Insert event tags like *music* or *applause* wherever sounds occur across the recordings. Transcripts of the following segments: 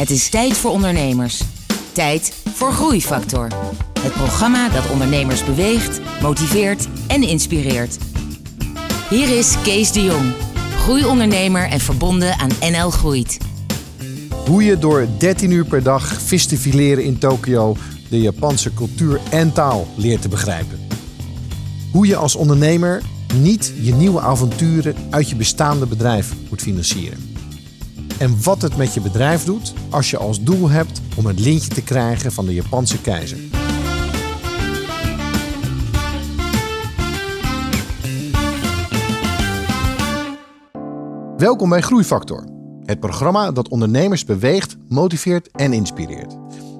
Het is tijd voor ondernemers. Tijd voor Groeifactor. Het programma dat ondernemers beweegt, motiveert en inspireert. Hier is Kees de Jong, groeiondernemer en verbonden aan NL Groeit. Hoe je door 13 uur per dag vis in Tokio de Japanse cultuur en taal leert te begrijpen. Hoe je als ondernemer niet je nieuwe avonturen uit je bestaande bedrijf moet financieren. En wat het met je bedrijf doet als je als doel hebt om het lintje te krijgen van de Japanse keizer. Welkom bij Groeifactor, het programma dat ondernemers beweegt, motiveert en inspireert.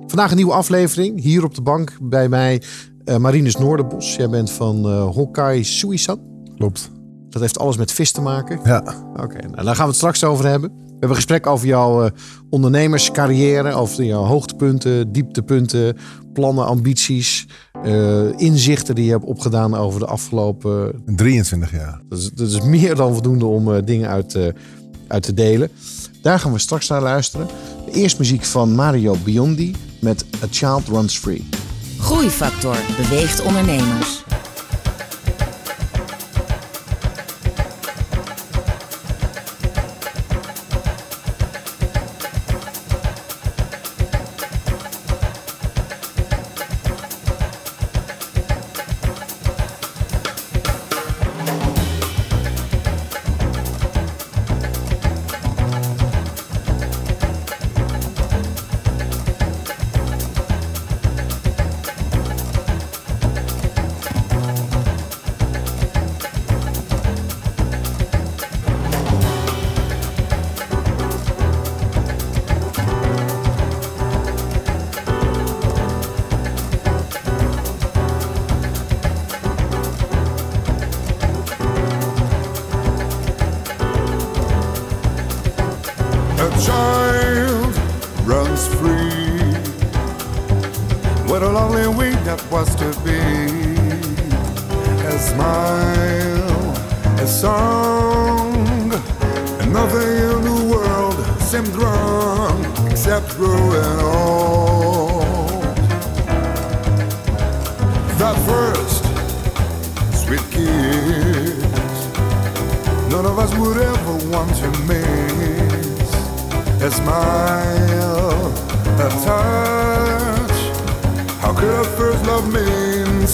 Vandaag een nieuwe aflevering, hier op de bank bij mij uh, Marinus Noorderbos. Jij bent van uh, Hokkai Suisan. Klopt. Dat heeft alles met vis te maken? Ja. Oké, nou, daar gaan we het straks over hebben. We hebben een gesprek over jouw uh, ondernemerscarrière, over jouw hoogtepunten, dieptepunten, plannen, ambities, uh, inzichten die je hebt opgedaan over de afgelopen... 23 jaar. Dat is, dat is meer dan voldoende om uh, dingen uit, uit te delen. Daar gaan we straks naar luisteren. Eerst muziek van Mario Biondi met A Child Runs Free. Groeifactor beweegt ondernemers.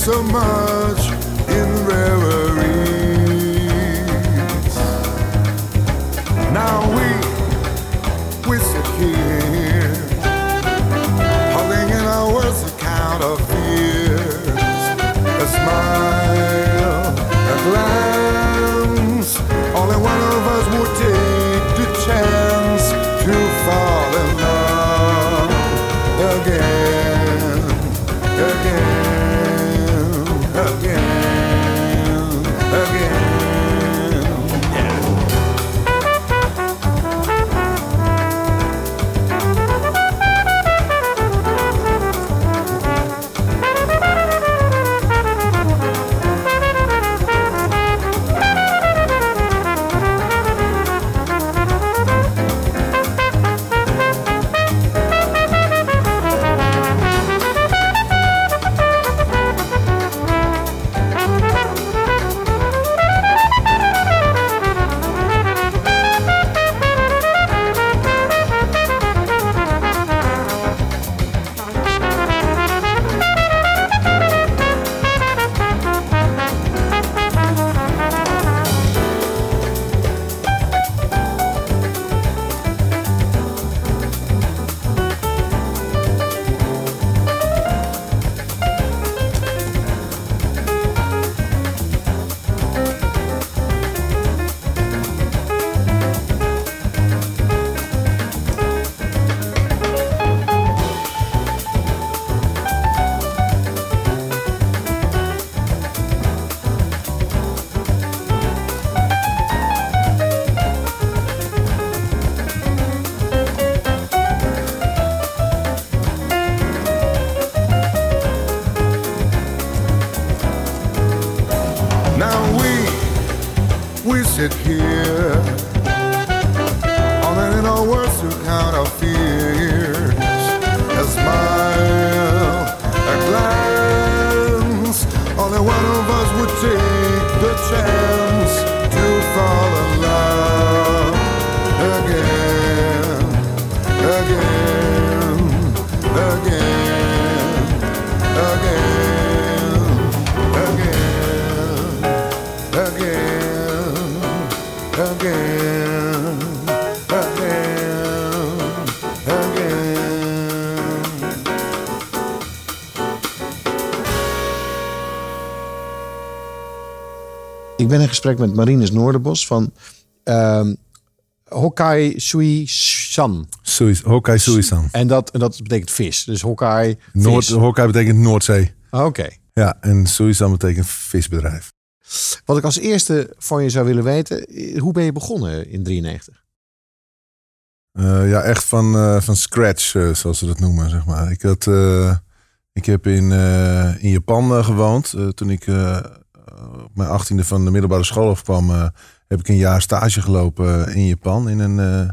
Sit here. All that in our Ik ben in gesprek met Marines Noorderbos van ehm Hokkai Sui San. Suis, Hokkai Suisan. En dat, en dat betekent vis. Dus Hokkai vis. Noord, Hokkai betekent Noordzee. Oké. Ja, en Suisan betekent visbedrijf. Wat ik als eerste van je zou willen weten, eh, hoe ben je begonnen in 93? Eh, ja, echt van, eh, van scratch, zoals ze dat noemen, zeg maar. Ik, had, ik heb in, in Japan gewoond. Toen ik mijn achttiende van de middelbare school afkwam, eh, heb ik een jaar stage gelopen in Japan in een, eh,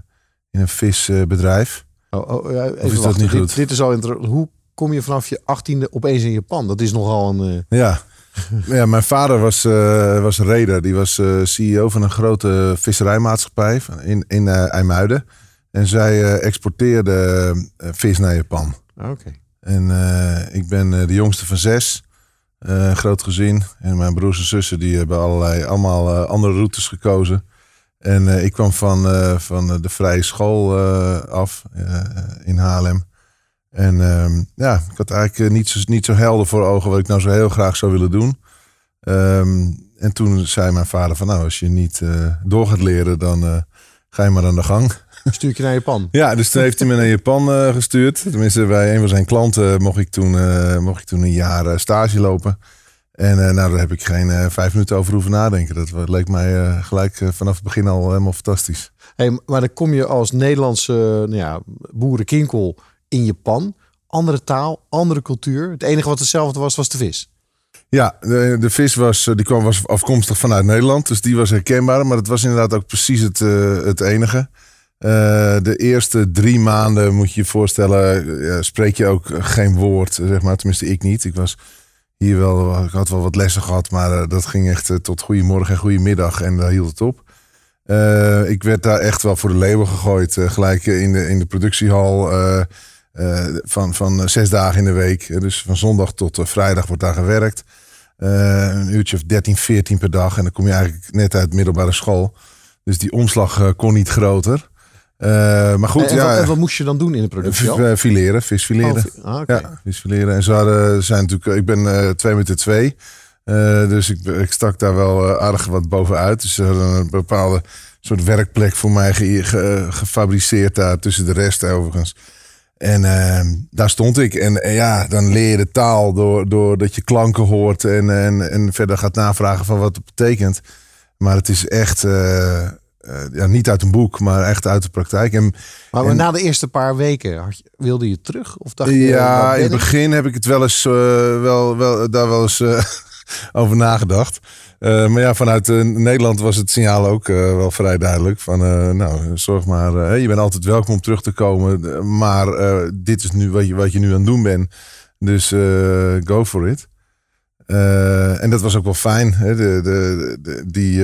in een visbedrijf. Oh, oh, ja, even is dat wachten. niet dit, goed? dit is al interessant. Hoe kom je vanaf je achttiende opeens in Japan? Dat is nogal een... eh, Ja. *laughs* ja, mijn vader was, eh was reder. Die was eh, CEO van een grote visserijmaatschappij in, in eh, IJmuiden. En zij eh, exporteerde eh, vis naar Japan. Oké. En eh, ik ben eh, de jongste van zes. Eh, groot gezin. En mijn broers en zussen die hebben allerlei, allemaal eh, andere routes gekozen. En eh, ik kwam van, van de vrije school af in Haarlem. En ehm, ja, ik had eigenlijk niet zo, niet zo helder voor ogen wat ik nou zo heel graag zou willen doen. Ehm, en toen zei mijn vader van nou, als je niet door gaat leren, dan ga je maar aan de gang. Stuur ik je naar Japan? Ja, dus toen heeft hij me naar Japan eh, gestuurd. Tenminste, bij een van zijn klanten mocht ik toen, eh, mocht ik toen een jaar eh, stage lopen. En eh, nou, daar heb ik geen eh, vijf minuten over hoeven nadenken. Dat leek mij eh, gelijk eh, vanaf het begin al helemaal fantastisch. Hey, maar dan kom je als Nederlandse nou ja, boerenkinkel in Japan. Andere taal, andere cultuur. Het enige wat hetzelfde was, was de vis. Ja, de, de vis was, eh, die kwam, was afkomstig vanuit Nederland. Dus die was herkenbaar. Maar het was inderdaad ook precies het, eh, het enige. Eh, de eerste drie maanden moet je je voorstellen, eh, spreek je ook geen woord, zeg maar. Tenminste, ik niet. Ik was hier wel, ik had wel wat lessen gehad, maar eh, dat ging echt tot goedemorgen en goedemiddag en daar hield het op. Ik werd daar echt wel voor de leeuwen gegooid, gelijk in de, in de productiehal. eh, eh, van, van zes dagen in de week. Dus van zondag tot vrijdag wordt daar gewerkt. Een uurtje of 13, 14 per dag. En dan kom je eigenlijk net uit middelbare school. Dus die omslag kon niet groter. Eh, maar goed, en, en ja. wat, en wat moest je dan doen in de productie? v- eh, fileren, visfileren. Oh, vi- ah. Ja, visfileren. En ze hadden, zijn natuurlijk, ik ben eh, twee meter twee. Eh, dus ik, ik stak daar wel eh, aardig wat bovenuit. Dus ze hadden een bepaalde soort werkplek voor mij ge- ge- gefabriceerd daar tussen de rest overigens. En eh, daar stond ik. En, en ja, dan leer je de taal door, door dat je klanken hoort en, en, en verder gaat navragen van wat het betekent. Maar het is echt, eh, ja, niet uit een boek, maar echt uit de praktijk. En Maar, En- na de eerste paar weken, had je- wilde je terug? Of dacht je, ja, in het begin heb ik het wel eens, eh, wel, wel, daar wel eens eh, *laughs* over nagedacht. Maar ja, vanuit Nederland was het signaal ook wel vrij duidelijk. Van, nou, zorg maar, je bent altijd welkom om terug te komen. Maar dit is nu wat je, wat je nu aan het doen bent. Dus go for it. En dat was ook wel fijn. Hè? De, de, de- die,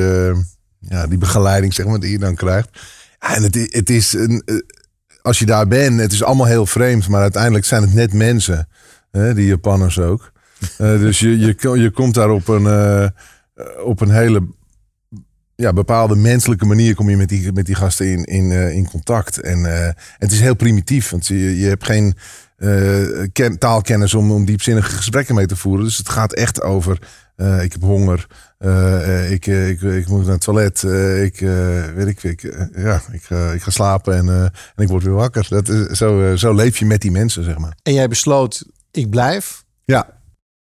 ja, die begeleiding zeg maar, die je dan krijgt. En het, het is een, eh, als je daar bent, het is allemaal heel vreemd. Maar uiteindelijk zijn het net mensen. Hè? Die Japanners ook. Eh, dus je, je, je komt daar op een, eh, op een hele ja, bepaalde menselijke manier kom je met die, met die gasten in, in, in contact. En het is heel primitief, want je, je hebt geen ken- taalkennis om, om diepzinnige gesprekken mee te voeren. Dus het gaat echt over, ik heb honger, eh, eh, ik, eh, ik, ik moet naar het toilet, ik, weet ik, ik, ja, ik, ga- ik ga slapen en, en ik word weer wakker. Dat is, zo, zo leef je met die mensen, zeg maar. En jij besloot, ik blijf. Ja,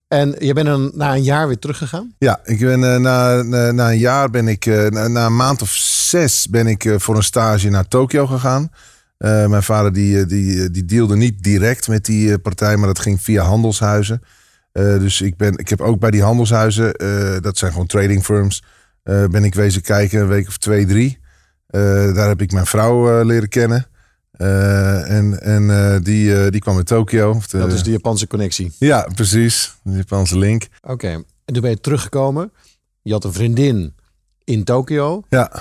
En je bent dan na een jaar weer teruggegaan? Ja, ik ben, na, na, na een jaar ben ik, na, na een maand of zes ben ik voor een stage naar Tokio gegaan. Mijn vader die, die, die dealde niet direct met die partij, maar dat ging via handelshuizen. Eh, dus ik, ben, ik heb ook bij die handelshuizen, eh, dat zijn gewoon trading firms, eh, ben ik wezen kijken een week of twee, drie. Daar heb ik mijn vrouw leren kennen. En en die, die kwam uit Tokio. Dat is de Japanse connectie. Ja, precies. De Japanse link. Oké. En toen ben je teruggekomen. Je had een vriendin in Tokio. Ja.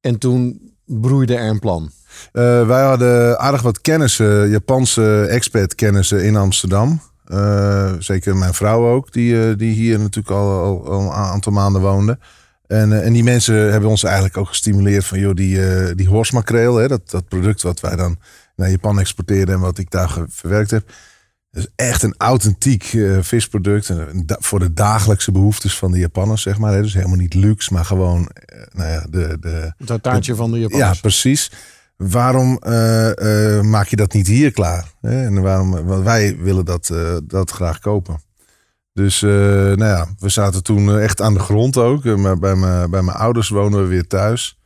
En toen broeide er een plan. Wij hadden aardig wat kennissen, Japanse expat-kennissen in Amsterdam. Eh, zeker mijn vrouw ook, die, eh, die hier natuurlijk al, al, al een aantal maanden woonde. En, eh, en die mensen hebben ons eigenlijk ook gestimuleerd van, joh, die, eh die horsmakreel, hè, dat, dat product wat wij dan naar Japan exporteerden en wat ik daar verwerkt heb. Dus echt een authentiek visproduct. En, voor de dagelijkse behoeftes van de Japanners, zeg maar. hè. Dus helemaal niet luxe, maar gewoon nou ja, de, de, Het tartaartje van de ja, Japanners. precies. Waarom eh, eh, maak je dat niet hier klaar? Hè? En waarom, want wij willen dat, eh, dat graag kopen. Dus nou ja, we zaten toen echt aan de grond ook. Bij, mijn, bij mijn ouders wonen we weer thuis.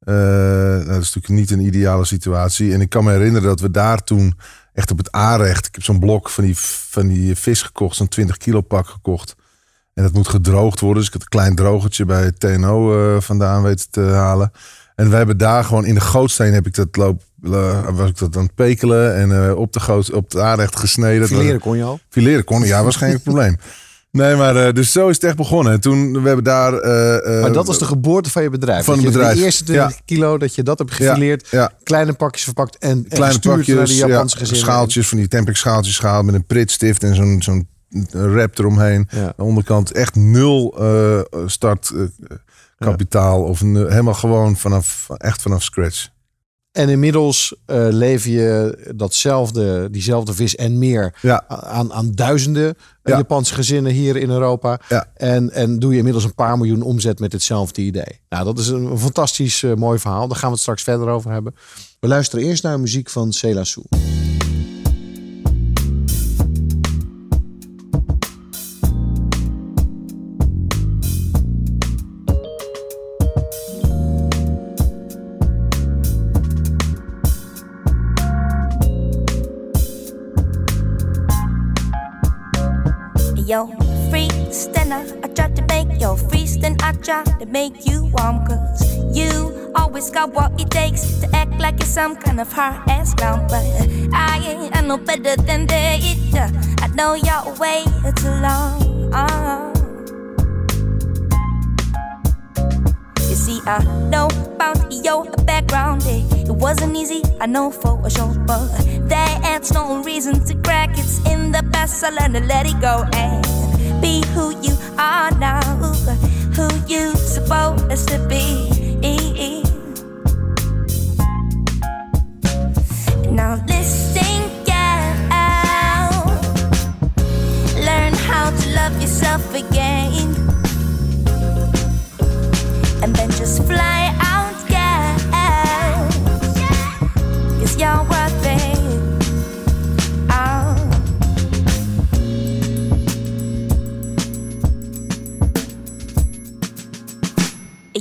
Nou, dat is natuurlijk niet een ideale situatie. En ik kan me herinneren dat we daar toen echt op het aanrecht... Ik heb zo'n blok van die, van die vis gekocht, zo'n 20 kilo pak gekocht. En dat moet gedroogd worden. Dus ik had een klein drogertje bij TNO vandaan weten te halen. En we hebben daar gewoon in de gootsteen heb ik dat loop, eh, was ik dat aan het pekelen en eh, op de goot, op het aanrecht gesneden. Fileren kon je al. Fileren kon, ja, was geen probleem. *laughs* Nee, maar eh, dus zo is het echt begonnen. En toen we hebben daar. Maar dat was de geboorte van je bedrijf. van het bedrijf. De eerste 20 Ja. kilo dat je dat hebt gefileerd. ja. Kleine pakjes verpakt en, en kleine gestuurd pakjes, naar de Japanse ja, gezinnen. schaaltjes van die Tempex schaaltjes gehaald met een pritstift en zo'n zo'n wrap eromheen. Aan de onderkant echt nul eh startkapitaal of helemaal gewoon vanaf echt vanaf scratch. En inmiddels eh lever je datzelfde, diezelfde vis en meer Ja, aan, aan duizenden eh, Ja. Japanse gezinnen hier in Europa. Ja. En, en doe je inmiddels een paar miljoen omzet met hetzelfde idee. Nou, dat is een fantastisch eh, mooi verhaal. Daar gaan we het straks verder over hebben. We luisteren eerst naar muziek van Cela Sou. Yo, freestyler, I tried to make your freestyle, I tried to make you warm, cause you always got what it takes to act like you're some kind of hard ass clown. But I ain't I know better than that. I know you're way too long. Uh. You see, I know about your background. eh. Wasn't easy, I know for sure, but that's no reason to crack. It's in the past, I learned to let it go and be who you are now, who you supposed to be. Now listen, girl, learn how to love yourself again and then just fly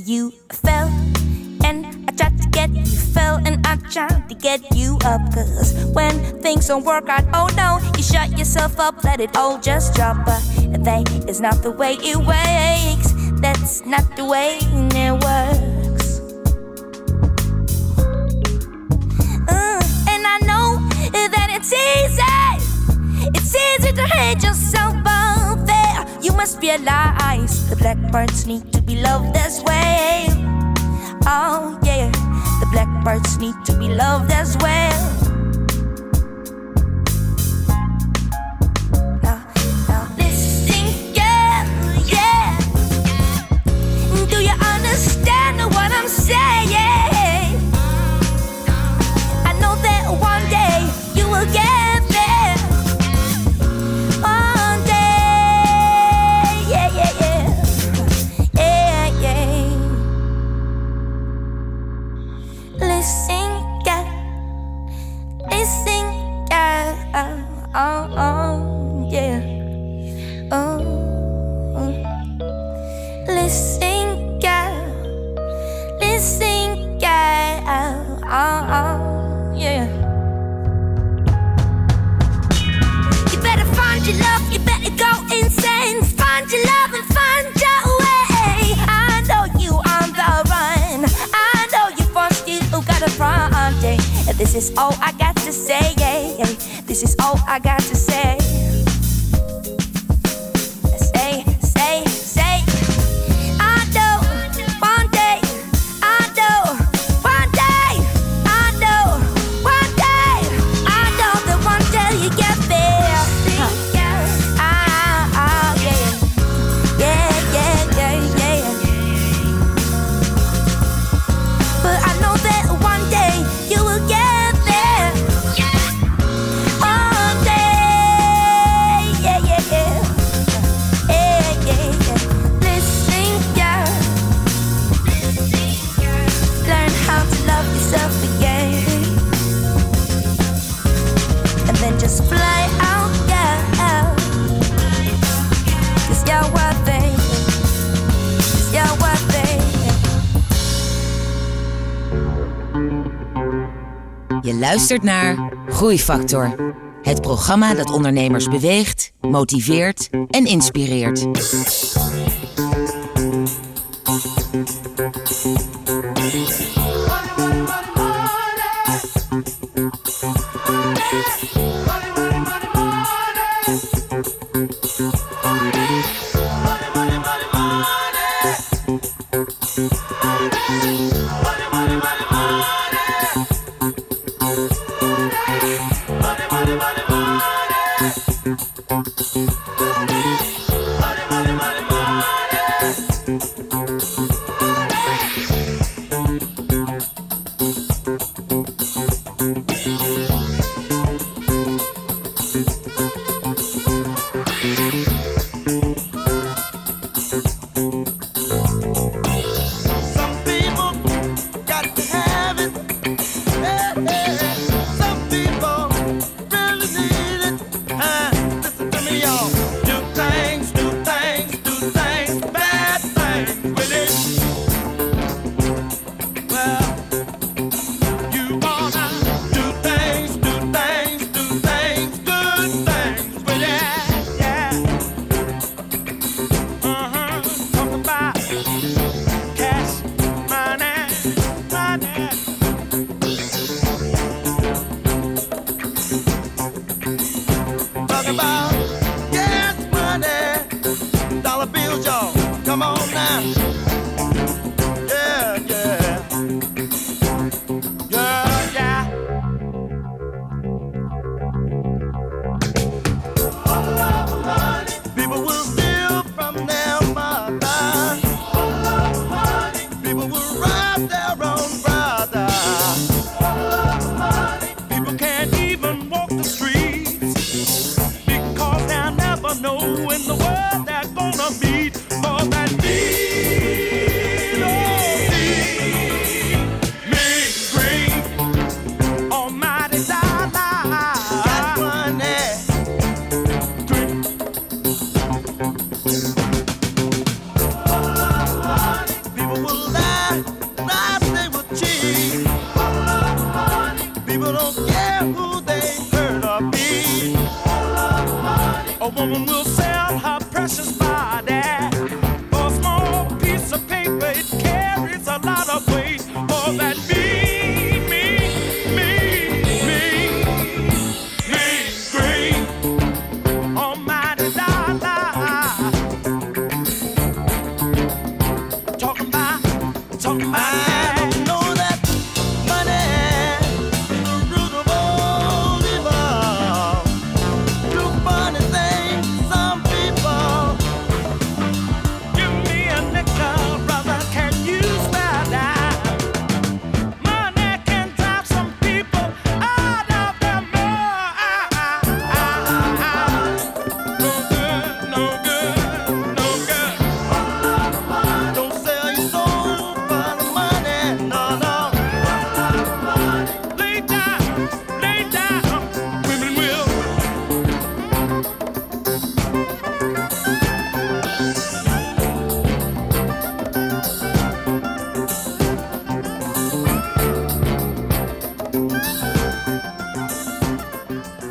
You fell. And I tried to get you fell and I tried to get you up. Cause when things don't work out oh no you shut yourself up let it all just drop. But that is not the way it works. That's not the way it works. Uh, and I know that it's easy. It's easy to hate yourself out there you must realize the blackbirds need to be loved as well Oh yeah, the blackbirds need to be loved as well. Understand what I'm saying? This is all I got to say. yeah, yeah. This is all I got to say. Say, luistert naar Groeifactor. Het programma dat ondernemers beweegt, motiveert en inspireert.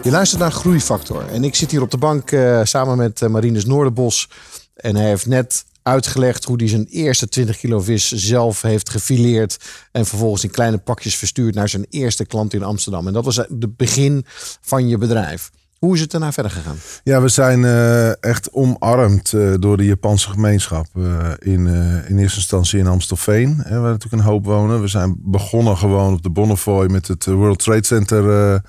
Je luistert naar Groeifactor. En ik zit hier op de bank eh, samen met eh, Marinus Noorderbos. En hij heeft net uitgelegd hoe hij zijn eerste 20 kilo vis zelf heeft gefileerd. En vervolgens in kleine pakjes verstuurd naar zijn eerste klant in Amsterdam. En dat was het begin van je bedrijf. Hoe is het daarna verder gegaan? Ja, we zijn eh, echt omarmd door de Japanse gemeenschap in, in eerste instantie in Amstelveen, hè, waar natuurlijk een hoop wonen. We zijn begonnen gewoon op de Bonnefoy met het World Trade Center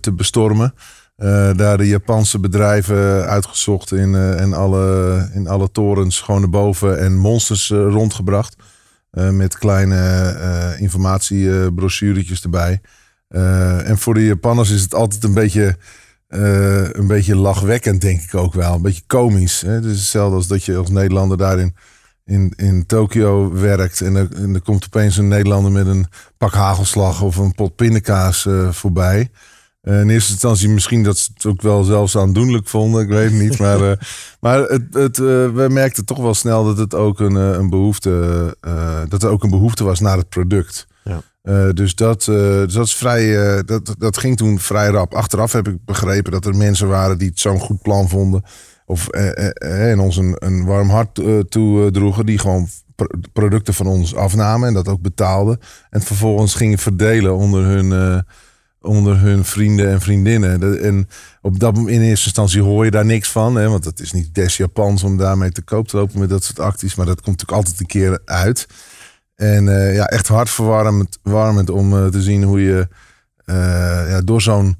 te bestormen. Eh, daar de Japanse bedrijven uitgezocht in, eh, en alle, in alle torens gewoon naar boven en monsters eh, rondgebracht. Eh, met kleine eh informatiebrochuretjes erbij. Eh, en voor de Japanners is het altijd een beetje eh, een beetje lachwekkend, denk ik ook wel. Een beetje komisch. Hè? Het is hetzelfde als dat je als Nederlander daarin in, in Tokio werkt. En er, komt opeens een Nederlander met een pak hagelslag of een pot pindakaas eh, voorbij. Eh, in eerste instantie misschien dat ze het ook wel zelfs aandoenlijk vonden. Ik weet het niet. Maar, eh, *laughs* maar het, het, eh, we merkten toch wel snel dat het ook een, een behoefte, eh, dat er ook een behoefte was naar het product. Ja. Dus dat, dus dat, is vrij, dat, dat ging toen vrij rap. Achteraf heb ik begrepen dat er mensen waren die het zo'n goed plan vonden. Of en ons een, een warm hart toedroegen. Die gewoon pro- producten van ons afnamen en dat ook betaalden. En vervolgens gingen verdelen onder hun, onder hun vrienden en vriendinnen. En op dat moment in eerste instantie hoor je daar niks van. Hè, want het is niet des Japans om daarmee te koop te lopen met dat soort acties. Maar dat komt natuurlijk altijd een keer uit. En eh, ja, echt hartverwarmend warmend om eh, te zien hoe je eh, ja, door zo'n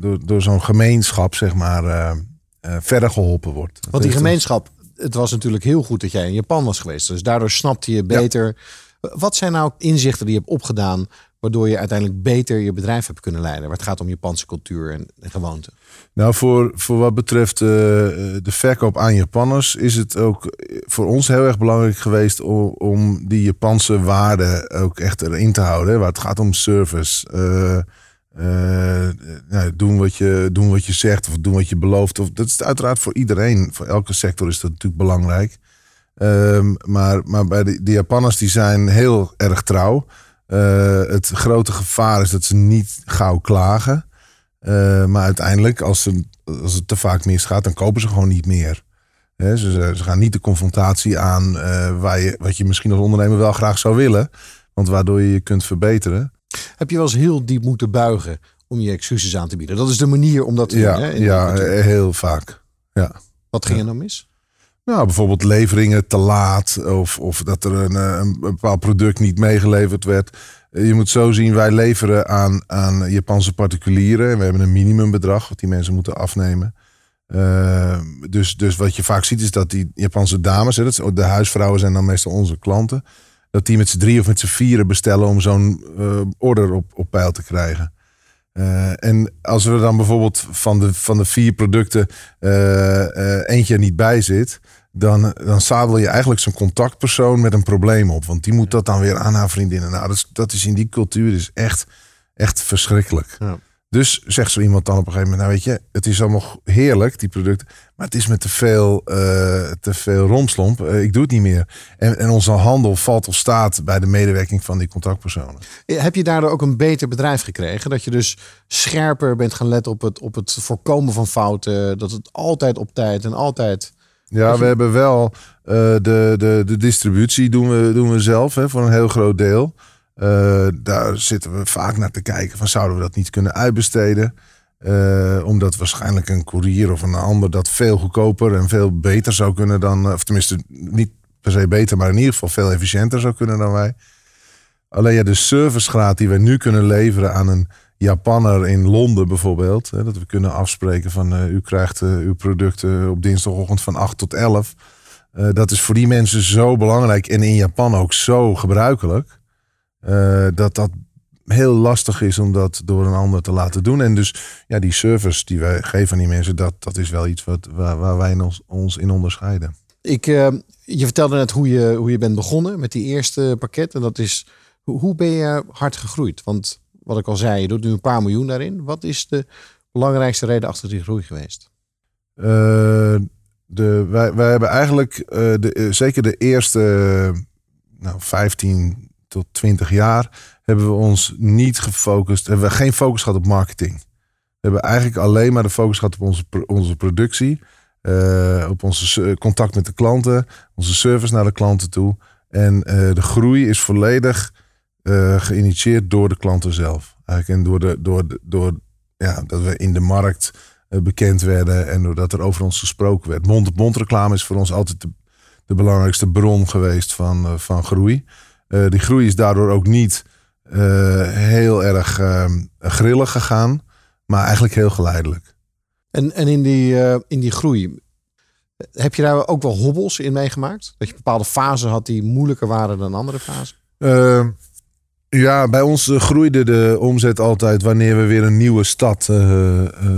door, door zo'n gemeenschap, zeg maar, verder geholpen wordt. Dat Want die gemeenschap, het was natuurlijk heel goed dat jij in Japan was geweest. Dus daardoor snapte je beter. Wat zijn nou inzichten die je hebt opgedaan, waardoor je uiteindelijk beter je bedrijf hebt kunnen leiden? Waar het gaat om Japanse cultuur en, en gewoonten. Nou, voor, voor wat betreft eh, de verkoop aan Japanners is het ook voor ons heel erg belangrijk geweest om, om die Japanse waarden ook echt erin te houden. Waar het gaat om service. eh, nou, doen, wat je, doen wat je zegt of doen wat je belooft. Of, dat is uiteraard voor iedereen. Voor elke sector is dat natuurlijk belangrijk. Ehm, maar, maar bij de, de Japanners die zijn heel erg trouw. Eh, het grote gevaar is dat ze niet gauw klagen. Eh, maar uiteindelijk, als, ze, als het te vaak misgaat, dan kopen ze gewoon niet meer. Ze, ze gaan niet de confrontatie aan eh, waar je, wat je misschien als ondernemer wel graag zou willen. Want waardoor je je kunt verbeteren. Heb je wel eens heel diep moeten buigen om je excuses aan te bieden? Dat is de manier om dat te Ja, doen. Hè? ja heel vaak. Ja. Wat ging er nou mis? Nou, bijvoorbeeld leveringen te laat. Of, of dat er een, eh, een bepaald product niet meegeleverd werd. Eh, Je moet zo zien, wij leveren aan, aan Japanse particulieren. En we hebben een minimumbedrag wat die mensen moeten afnemen. Eh, dus, dus wat je vaak ziet is dat die Japanse dames, hè, dat is- de huisvrouwen zijn dan meestal onze klanten. Dat die met z'n drie of met z'n vieren bestellen om zo'n order op, op peil te krijgen. Eh, en als er dan bijvoorbeeld van de, van de vier producten eh, eh, eentje er niet bij zit, dan, dan zadel je eigenlijk zo'n contactpersoon met een probleem op. Want die moet dat dan weer aan haar vriendinnen. Nou, dat is, dat is in die cultuur is echt, echt verschrikkelijk. Ja. Dus zegt zo iemand dan op een gegeven moment, nou weet je, het is allemaal heerlijk, die producten. Maar het is met te veel, eh, te veel romslomp. Eh, ik doe het niet meer. En, en onze handel valt of staat bij de medewerking van die contactpersonen. Heb je daardoor ook een beter bedrijf gekregen? Dat je dus scherper bent gaan letten op het, op het voorkomen van fouten. Dat het altijd op tijd en altijd... Ja, we hebben wel eh, de, de, de distributie doen we, doen we zelf hè, voor een heel groot deel. Eh, daar zitten we vaak naar te kijken van zouden we dat niet kunnen uitbesteden. Eh, omdat waarschijnlijk een courier of een ander dat veel goedkoper en veel beter zou kunnen dan, eh, of tenminste niet per se beter, maar in ieder geval veel efficiënter zou kunnen dan wij. Alleen ja, de servicegraad die wij nu kunnen leveren aan een Japanner in Londen bijvoorbeeld. Hè, dat we kunnen afspreken van u krijgt uw producten op dinsdagochtend van 8 tot 11. Eh, dat is voor die mensen zo belangrijk en in Japan ook zo gebruikelijk. Eh, dat dat heel lastig is om dat door een ander te laten doen. En dus ja, die service die wij geven aan die mensen, dat, dat is wel iets wat, waar, waar wij ons, ons in onderscheiden. Ik, eh, je vertelde net hoe je, hoe je bent begonnen met die eerste pakket. En dat is, hoe, ben je hard gegroeid? Want wat ik al zei, je doet nu een paar miljoen daarin. Wat is de belangrijkste reden achter die groei geweest? Eh, de, wij, wij hebben eigenlijk de, zeker de eerste nou, 15 tot 20 jaar hebben we ons niet gefocust, hebben we geen focus gehad op marketing. We hebben eigenlijk alleen maar de focus gehad op onze, onze productie, eh, op onze contact met de klanten, onze service naar de klanten toe. En eh, de groei is volledig eh, geïnitieerd door de klanten zelf. Eigenlijk en door, de, door, de, door ja, dat we in de markt bekend werden en doordat er over ons gesproken werd. Mond-op-mond reclame is voor ons altijd de, de belangrijkste bron geweest van, van groei. Eh, die groei is daardoor ook niet eh, heel erg eh, grillig gegaan, maar eigenlijk heel geleidelijk. En, en in, die, eh, in die groei, heb je daar ook wel hobbels in meegemaakt? Dat je bepaalde fasen had die moeilijker waren dan andere fasen? Eh, ja, bij ons groeide de omzet altijd wanneer we weer een nieuwe stad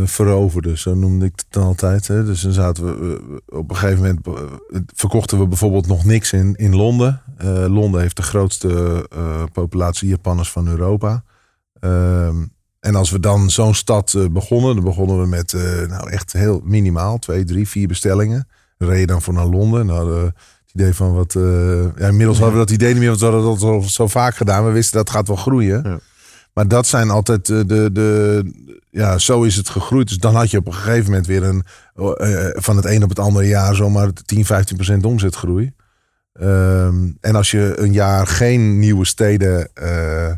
veroverden. Zo noemde ik het dan altijd. Hè. Dus dan zaten we op een gegeven moment verkochten we bijvoorbeeld nog niks in, in Londen. Eh, Londen heeft de grootste eh, populatie Japanners van Europa. Ehm, en als we dan zo'n stad eh, begonnen, dan begonnen we met nou echt heel minimaal, twee, drie, vier bestellingen. Dan reed je dan voor naar Londen. We idee van wat... ja, inmiddels hadden we dat idee niet meer, want we hadden dat al zo vaak gedaan. We wisten dat gaat wel groeien. Ja. Maar dat zijn altijd de, de... Ja, zo is het gegroeid. Dus dan had je op een gegeven moment weer een... van het een op het andere jaar zomaar 10, 15 procent omzetgroei. Ehm, en als je een jaar geen nieuwe steden eh,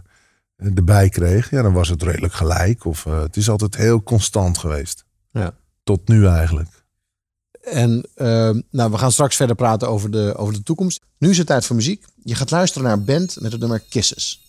erbij kreeg, ja, dan was het redelijk gelijk. Of eh, het is altijd heel constant geweest. Ja. Tot nu eigenlijk. En ehm, nou, we gaan straks verder praten over de, over de toekomst. Nu is het tijd voor muziek. Je gaat luisteren naar een band met het nummer Kisses.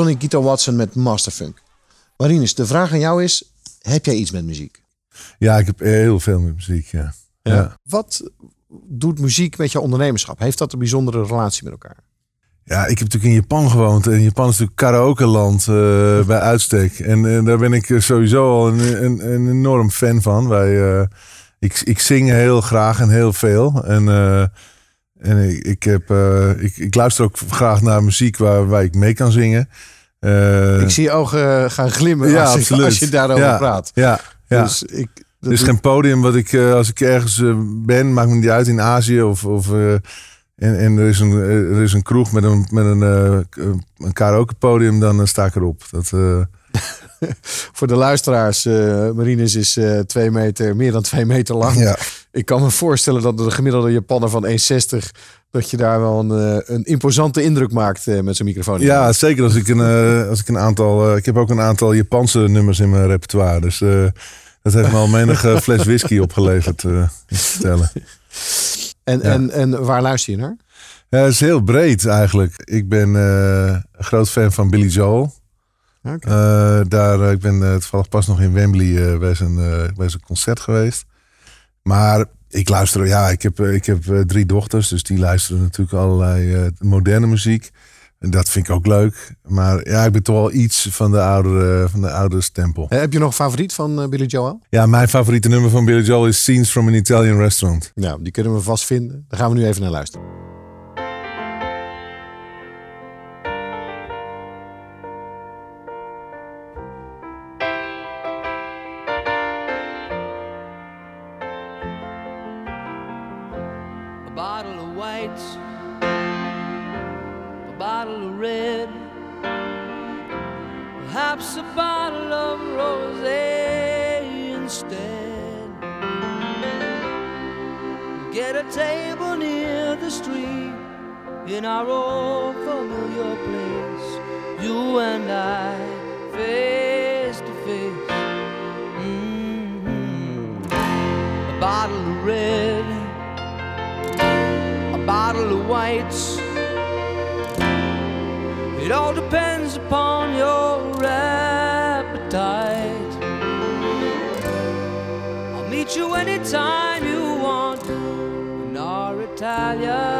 Johnny Guitar Watson met Masterfunk. Marinus, de vraag aan jou is: heb jij iets met muziek? Ja, ik heb heel veel met muziek, ja. Ja. Wat doet muziek met jouw ondernemerschap? Heeft dat een bijzondere relatie met elkaar? Ja, ik heb natuurlijk in Japan gewoond. En Japan is natuurlijk karaoke-land eh, bij uitstek. En eh, daar ben ik eh, sowieso al een, een, een enorm fan van. Wij, ik, ik zing heel graag en heel veel. En, en ik, ik, heb, eh, ik, ik luister ook graag naar muziek waar, waar ik mee kan zingen. Eh, ik zie je ogen gaan glimmen ja, als, je, absoluut. als je daarover ja, praat. Ja, ja. Dus ik, Er is geen podium wat ik, eh, als ik ergens ben, maakt me niet uit in Azië of. of en, en er, is een, er is een kroeg met een, met een, een karaoke podium, dan sta ik erop. Dat, *laughs* Voor de luisteraars, Marinus is twee meter, meer dan twee meter lang. ja. Ik kan me voorstellen dat de gemiddelde Japanner van 1,60... dat je daar wel een, eh, een imposante indruk maakt eh, met zo'n microfoon. ja, zeker als ik een, eh, als ik een aantal. ik heb ook een aantal Japanse nummers in mijn repertoire. Dus dat heeft me al menige fles whisky *laughs* opgeleverd. ik vertellen. En, Ja. en, en waar luister je naar? Ja, het is heel breed eigenlijk. Ik ben een groot fan van Billy Joel. Daar, ik ben toevallig pas nog in Wembley bij, zijn, bij zijn concert geweest. Maar ik luister, ja, ik heb, eh, ik heb eh, drie dochters, dus die luisteren natuurlijk allerlei eh, moderne muziek. En dat vind ik ook leuk. Maar ja, ik ben toch wel iets van de oudere, van de oudere stempel. Heb je nog een favoriet van Billy Joel? Ja, mijn favoriete nummer van Billy Joel is Scenes from an Italian Restaurant. Nou, die kunnen we vast vinden. Daar gaan we nu even naar luisteren. Familiar place, you and I, face to face. Mhm. A bottle of red a bottle of whites. It all depends upon your appetite. I'll meet you anytime you want in our Italian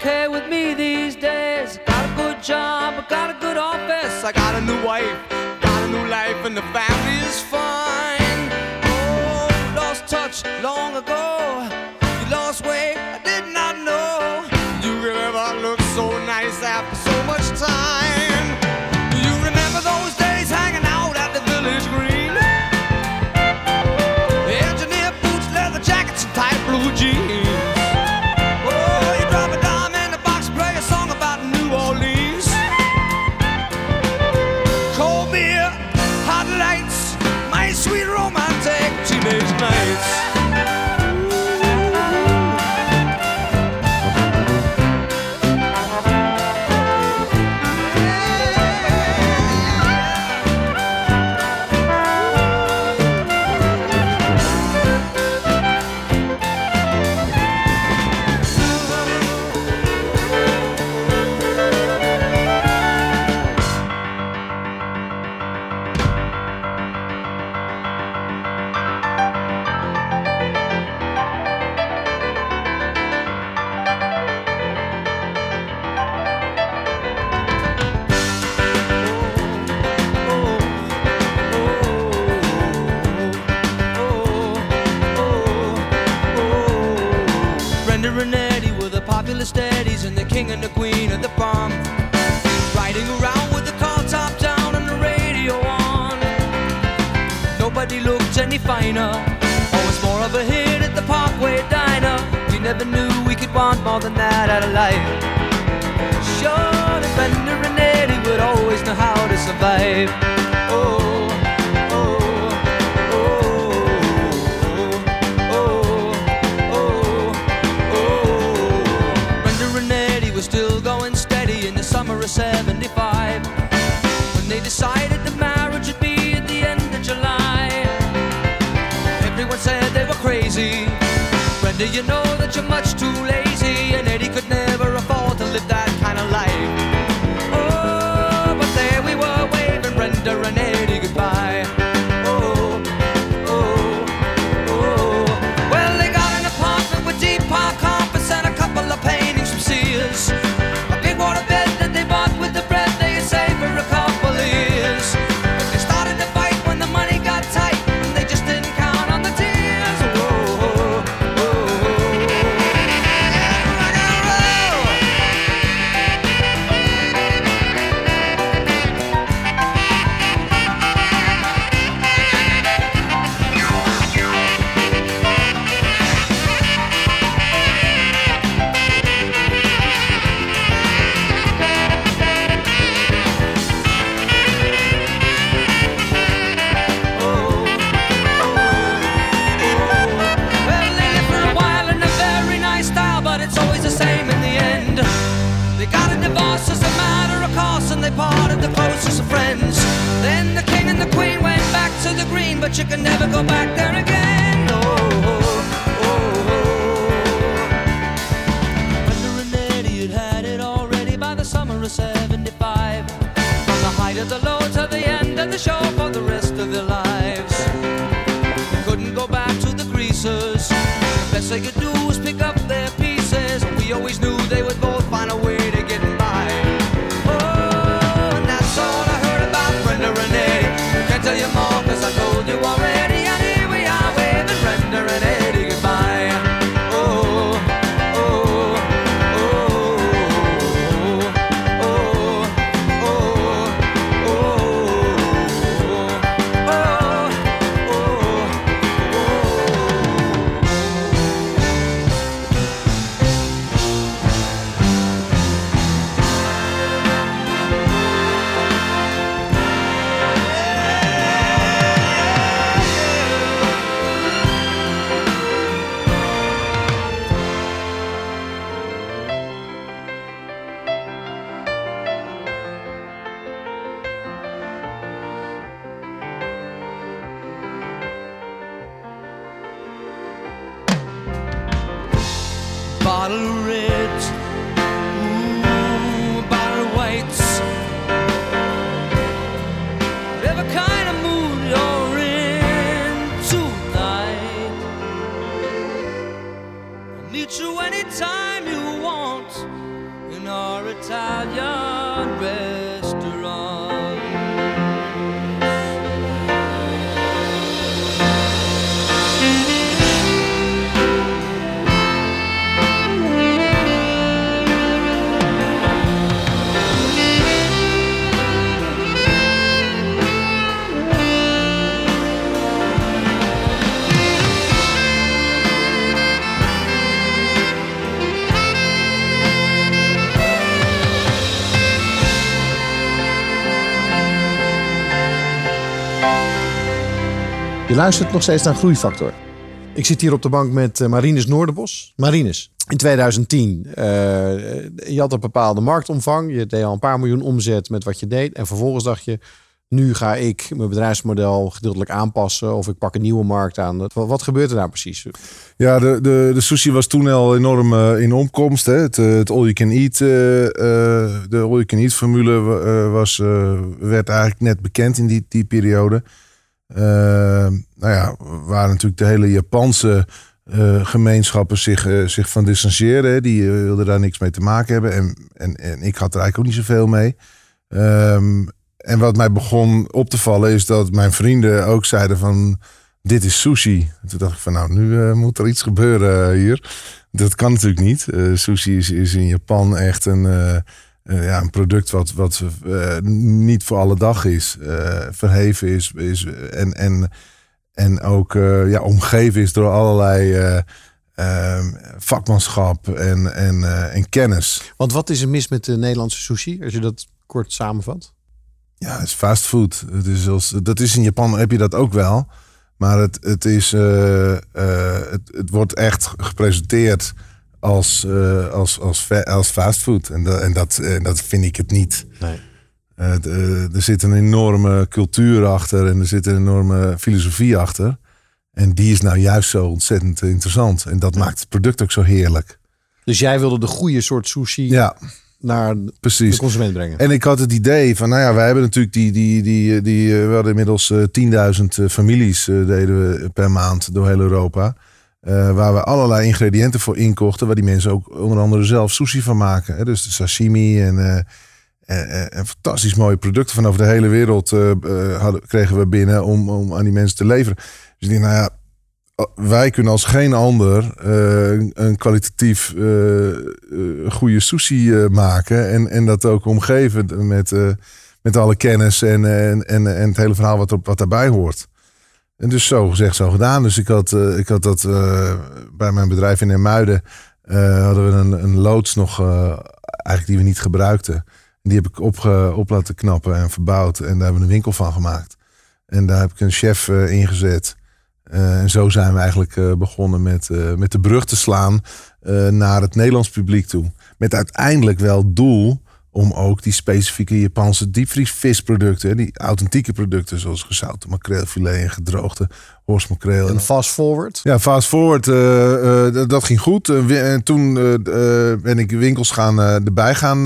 okay with me these days. Got a good job, I got a good office. I got a new wife, got a new life, and the family is fine. Oh, lost touch long ago. Looked. Always more of a hit at the Parkway Diner. We never knew we could want more than that out of life. Sure, the Brenda and Eddie would always know how to survive. Oh, oh, oh, oh, still going steady in the summer of 75. When they decided crazy. Brenda, you know that you're much too lazy. Luistert nog steeds naar Groeifactor. Ik zit hier op de bank met eh, Marines Noorderbos. Marines, in 2010, eh, je had een bepaalde marktomvang. Je deed al een paar miljoen omzet met wat je deed. En vervolgens dacht je, nu ga ik mijn bedrijfsmodel gedeeltelijk aanpassen. Of ik pak een nieuwe markt aan. Wat, wat gebeurt er daar precies? Ja, de, de, de sushi was toen al enorm eh, in opkomst. Hè. Het, het all you can eat, de all you can eat formule was, werd eigenlijk net bekend in die, die periode. Eh, nou ja, waar natuurlijk de hele Japanse eh, gemeenschappen zich, eh, zich van distancieren. Die eh, wilden daar niks mee te maken hebben. En, en, en ik had er eigenlijk ook niet zoveel mee. Ehm, en wat mij begon op te vallen is dat mijn vrienden ook zeiden van... Dit is sushi. En toen dacht ik van nou, nu moet er iets gebeuren hier. Dat kan natuurlijk niet. Sushi is, is in Japan echt een, eh, ja, een product wat, wat eh, niet voor alle dag is. eh, verheven is, is en, en, en ook ja, omgeven is door allerlei eh, ehm, vakmanschap en, en, en kennis. Want wat is er mis met de Nederlandse sushi? Als je dat kort samenvat. Ja, het is fast food. Het is als, dat is in Japan heb je dat ook wel. Maar het, het, is, het, het wordt echt gepresenteerd als, eh, als, als, als fastfood. En, dat en, dat, en dat vind ik het niet. Nee. Eh, eh, er zit een enorme cultuur achter en er zit een enorme filosofie achter. En die is nou juist zo ontzettend interessant. En dat maakt het product ook zo heerlijk. Dus jij wilde de goede soort sushi Ja, naar de precies. consument brengen. En ik had het idee van, nou ja, wij hebben natuurlijk die, die, die, die we hadden inmiddels eh, 10.000 eh, families deden we per maand door heel Europa. Eh, waar we allerlei ingrediënten voor inkochten, waar die mensen ook onder andere zelf sushi van maken. Hè? Dus de sashimi en, eh, en, fantastisch mooie producten van over de hele wereld eh, hadden, kregen we binnen om, om aan die mensen te leveren. Dus ik denk, nou ja, wij kunnen als geen ander een- kwalitatief goede sushi maken. En, en dat ook omgeven met, met alle kennis en, en, en, en het hele verhaal wat, er, wat daarbij hoort. En dus zo gezegd, zo gedaan. Dus ik had, eh, ik had dat eh, bij mijn bedrijf in Ermuiden. eh hadden we een, een loods nog, eigenlijk die we niet gebruikten. Die heb ik opge, op laten knappen en verbouwd. En daar hebben we een winkel van gemaakt. En daar heb ik een chef ingezet. En zo zijn we eigenlijk begonnen met, met de brug te slaan naar het Nederlands publiek toe. Met uiteindelijk wel doel om ook die specifieke Japanse diepvriesvisproducten, die authentieke producten zoals gezouten makreelfilet en gedroogde horsmakreel. En fast forward. Ja, fast forward, eh, eh, dat- ging goed. En toen eh, ben ik winkels gaan, erbij gaan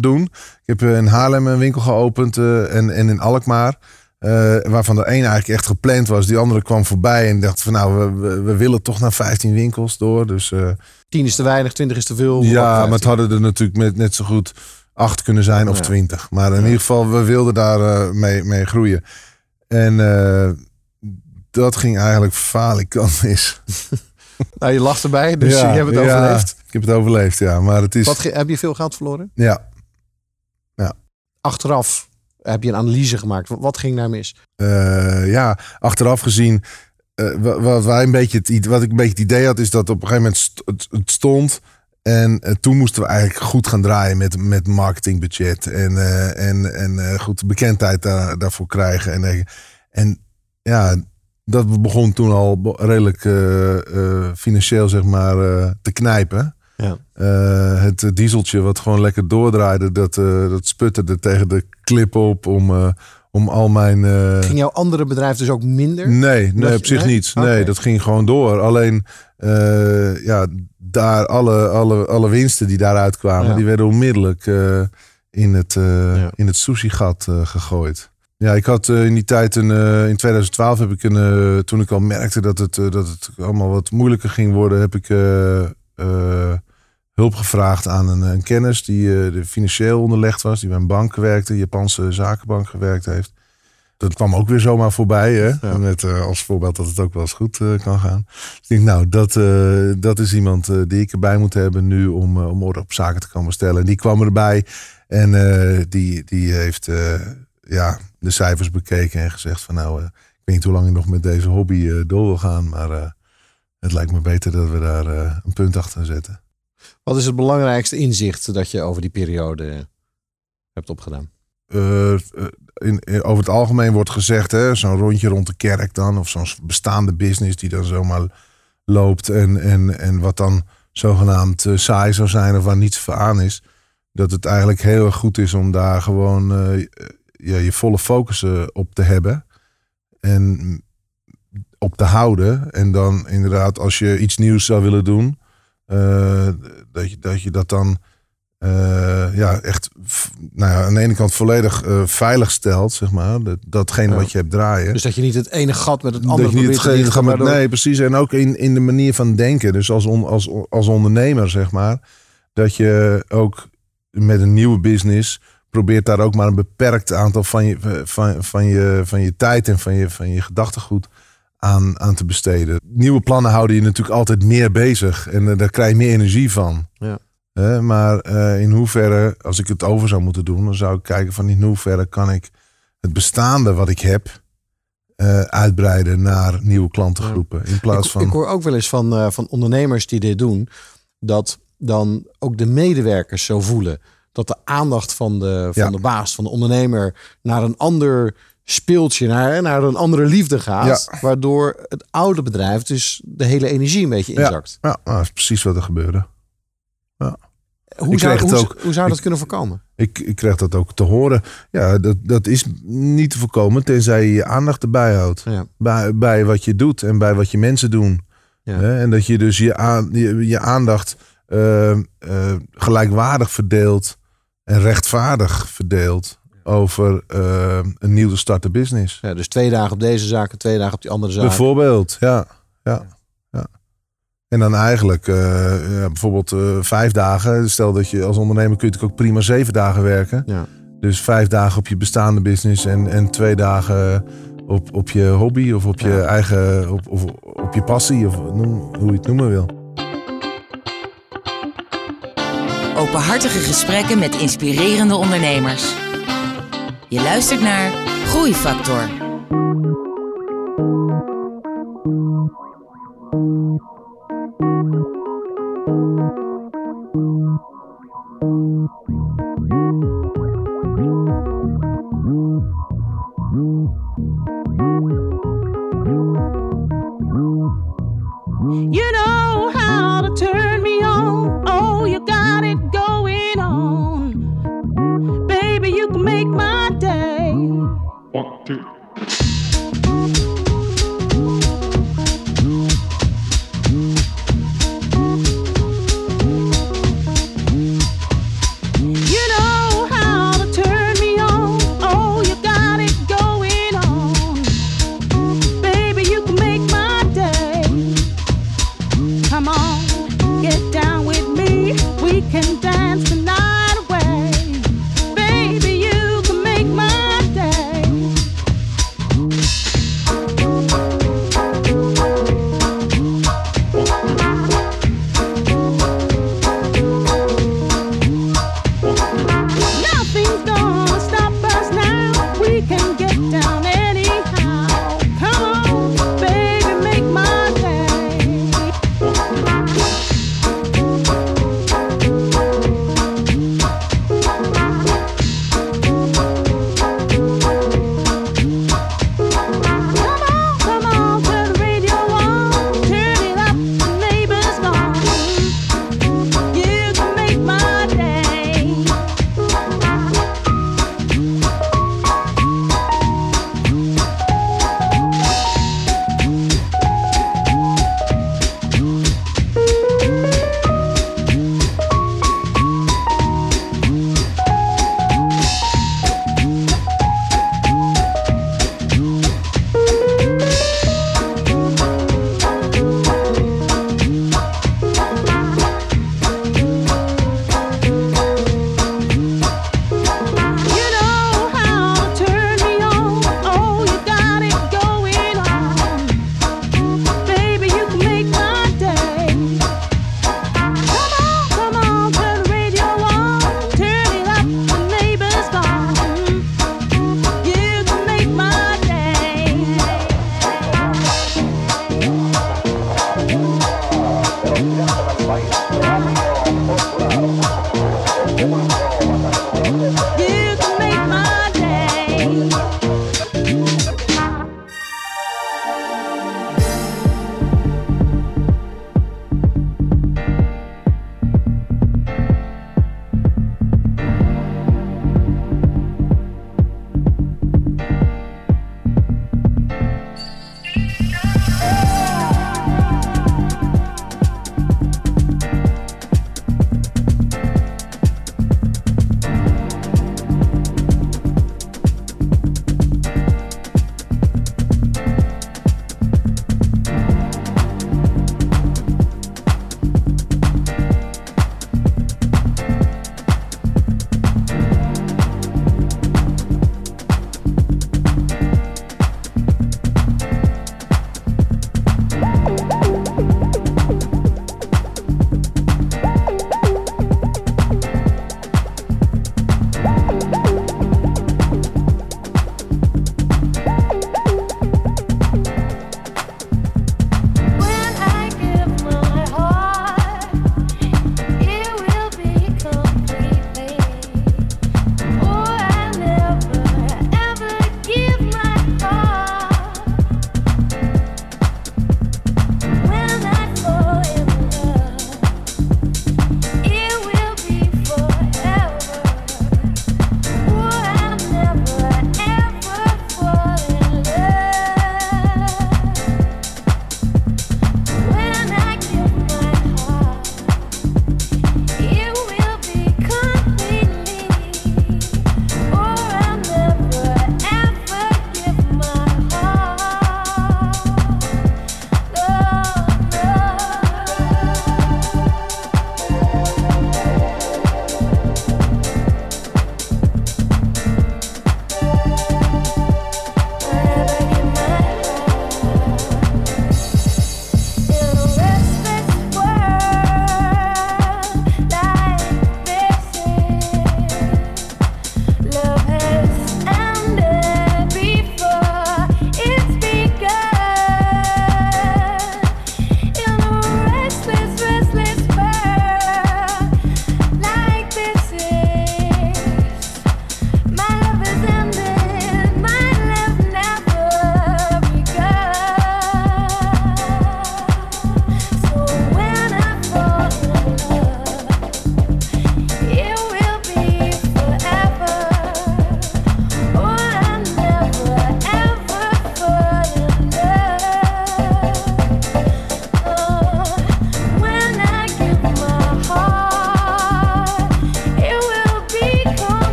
doen. Ik heb in Haarlem een winkel geopend en, en in Alkmaar. waarvan er één eigenlijk echt gepland was. Die andere kwam voorbij en dacht van nou, we, we, we willen toch naar 15 winkels door. Dus eh, 10 is te weinig, 20 is te veel. ja, maar het hadden er natuurlijk met, net zo goed acht kunnen zijn of Ja. twintig. Maar in ieder geval, we wilden daar eh, mee, mee groeien. En eh, dat ging eigenlijk falikant mis. *laughs* Nou, je lacht erbij, dus je hebt het ja, overleefd. Ik heb het overleefd, ja. Maar het is. Wat, heb je veel geld verloren? Ja, Achteraf heb je een analyse gemaakt. Wat- ging daar mis? eh, ja, achteraf gezien. wa- wat, wij een beetje het, wat ik een beetje het idee had, is dat op een gegeven moment st- het stond. En eh, toen moesten we eigenlijk goed gaan draaien met, met marketingbudget. En, eh, en, en eh, goed bekendheid daar, daarvoor krijgen. En, en ja, dat begon toen al redelijk financieel zeg maar te knijpen. Ja. Het dieseltje wat gewoon lekker doordraaide, dat, eh, dat sputterde tegen de klip op om, om al mijn... Ging jouw andere bedrijf dus ook minder? Nee, nee op zich nee? niet. Nee, dat ging gewoon door. Alleen, ja, daar alle, alle, alle winsten die daaruit kwamen, Ja. die werden onmiddellijk eh, in het, Ja. in het sushi-gat eh, gegooid. Ja, ik had in die tijd, een, in 2012 heb ik een, toen ik al merkte dat het, dat het allemaal wat moeilijker ging worden, heb ik hulp gevraagd aan een, een kennis die de financieel onderlegd was, die bij een bank werkte, Japanse zakenbank gewerkt heeft. Dat kwam ook weer zomaar voorbij. Hè? Ja. Met eh, als voorbeeld dat het ook wel eens goed eh, kan gaan. Dus ik denk, nou, dat, eh, dat is iemand die ik erbij moet hebben nu om, om orde op zaken te komen stellen. En die kwam erbij en die, die heeft ja, de cijfers bekeken en gezegd van nou, ik weet niet hoe lang ik nog met deze hobby door wil gaan. Maar het lijkt me beter dat we daar een punt achter zetten. Wat is het belangrijkste inzicht dat je over die periode hebt opgedaan? Eh, eh, in, over het algemeen wordt gezegd, zo'n rondje rond de kerk dan, of zo'n bestaande business die dan zomaar loopt en, en, en wat dan zogenaamd eh, saai zou zijn of waar niets voor aan is, dat het eigenlijk heel erg goed is om daar gewoon eh, ja, je volle focus op te hebben en op te houden. En dan inderdaad, als je iets nieuws zou willen doen, dat, je, dat je dat dan eh, ja, echt nou ja, aan de ene kant volledig eh, veilig stelt, zeg maar. Dat, datgene Ja. wat je hebt draaien. Dus dat je niet het ene gat met het andere probeert te dichten, met- Nee, precies. En ook in, in de manier van denken. Dus als, on- als, als ondernemer, zeg maar. Dat je ook met een nieuwe business probeert daar ook maar een beperkt aantal van je, van, van je, van je tijd en van je, van je gedachtegoed aan, aan te besteden. Nieuwe plannen houden je natuurlijk altijd meer bezig. En eh, daar krijg je meer energie van. Ja. Maar eh, in hoeverre, als ik het over zou moeten doen, dan zou ik kijken van in hoeverre kan ik het bestaande wat ik heb eh, uitbreiden naar nieuwe klantengroepen. In plaats ik, van. ik hoor ook wel eens van, eh, van ondernemers die dit doen, dat dan ook de medewerkers zo voelen. Dat de aandacht van de, van Ja. de baas, van de ondernemer, naar een ander speeltje, naar, naar een andere liefde gaat. Waardoor het oude bedrijf dus de hele energie een beetje Ja. inzakt. ja, nou, dat is precies wat er gebeurde. Hoe, zou, hoe, ook- hoe zou dat ik- kunnen voorkomen? Ik, ik kreeg dat ook te horen. Ja, dat, dat is niet te voorkomen tenzij je je aandacht erbij houdt. Ja. Bij, bij wat je doet en bij wat je mensen doen. Ja. En dat je dus je, aan, je, je aandacht eh, eh, gelijkwaardig verdeelt en rechtvaardig verdeelt over eh, een nieuw te starten business. Ja, dus twee dagen op deze zaak en twee dagen op die andere zaak. Bijvoorbeeld, ja, ja. En dan eigenlijk eh, ja, bijvoorbeeld eh, vijf dagen. Stel dat je als ondernemer kun je natuurlijk ook prima zeven dagen werken. Ja. Dus vijf dagen op je bestaande business en, en twee dagen op, op je hobby of op je Ja. eigen, op, of op je passie of noem, hoe je het noemen wil. Openhartige gesprekken met inspirerende ondernemers. Je luistert naar Groeifactor.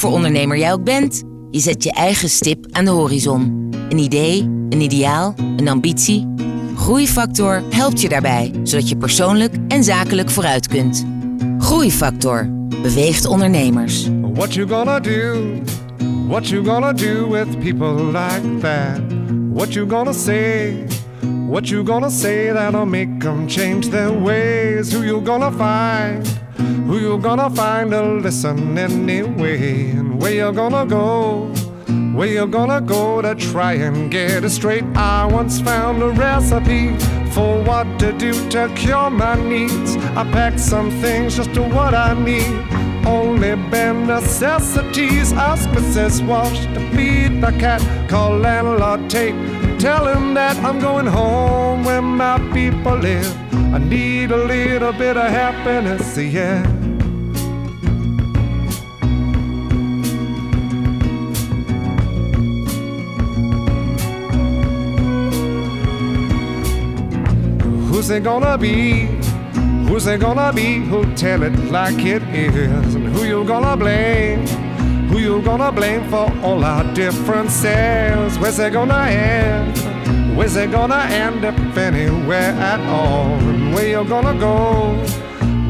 Voor ondernemer jij ook bent, je zet je eigen stip aan de horizon. Een idee, een ideaal, een ambitie. Groeifactor helpt je daarbij, zodat je persoonlijk en zakelijk vooruit kunt. Groeifactor beweegt ondernemers. What you gonna do? What you gonna do with people like that? What you gonna say? What you gonna say that'll make them change their ways? Who you gonna find? Who you gonna find to listen anyway? And where you gonna go? Where you gonna go to try and get it straight? I once found a recipe for what to do to cure my needs. I packed some things just to what I need. Only bare necessities. Mrs. Wash to feed the cat. Call landlord Tate. Tell him that I'm going home where my people live. I need a little bit of happiness, yeah. Who's it gonna be? Who's it gonna be who'll tell it like it is? And who you gonna blame? Who you gonna blame for all our differences? Where's it gonna end? Where's it gonna end if anywhere at all? And where you gonna go?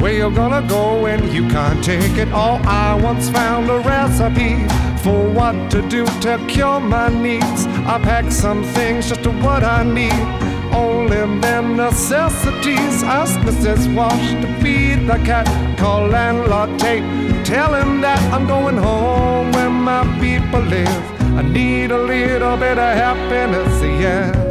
Where you gonna go when you can't take it all? I once found a recipe for what to do to cure my needs. I packed some things just to what I need. Bare necessities. Ask Mrs. Wash to feed the cat. Call landlord Tate. Tell him that I'm going home where my people live. I need a little bit of happiness, yeah.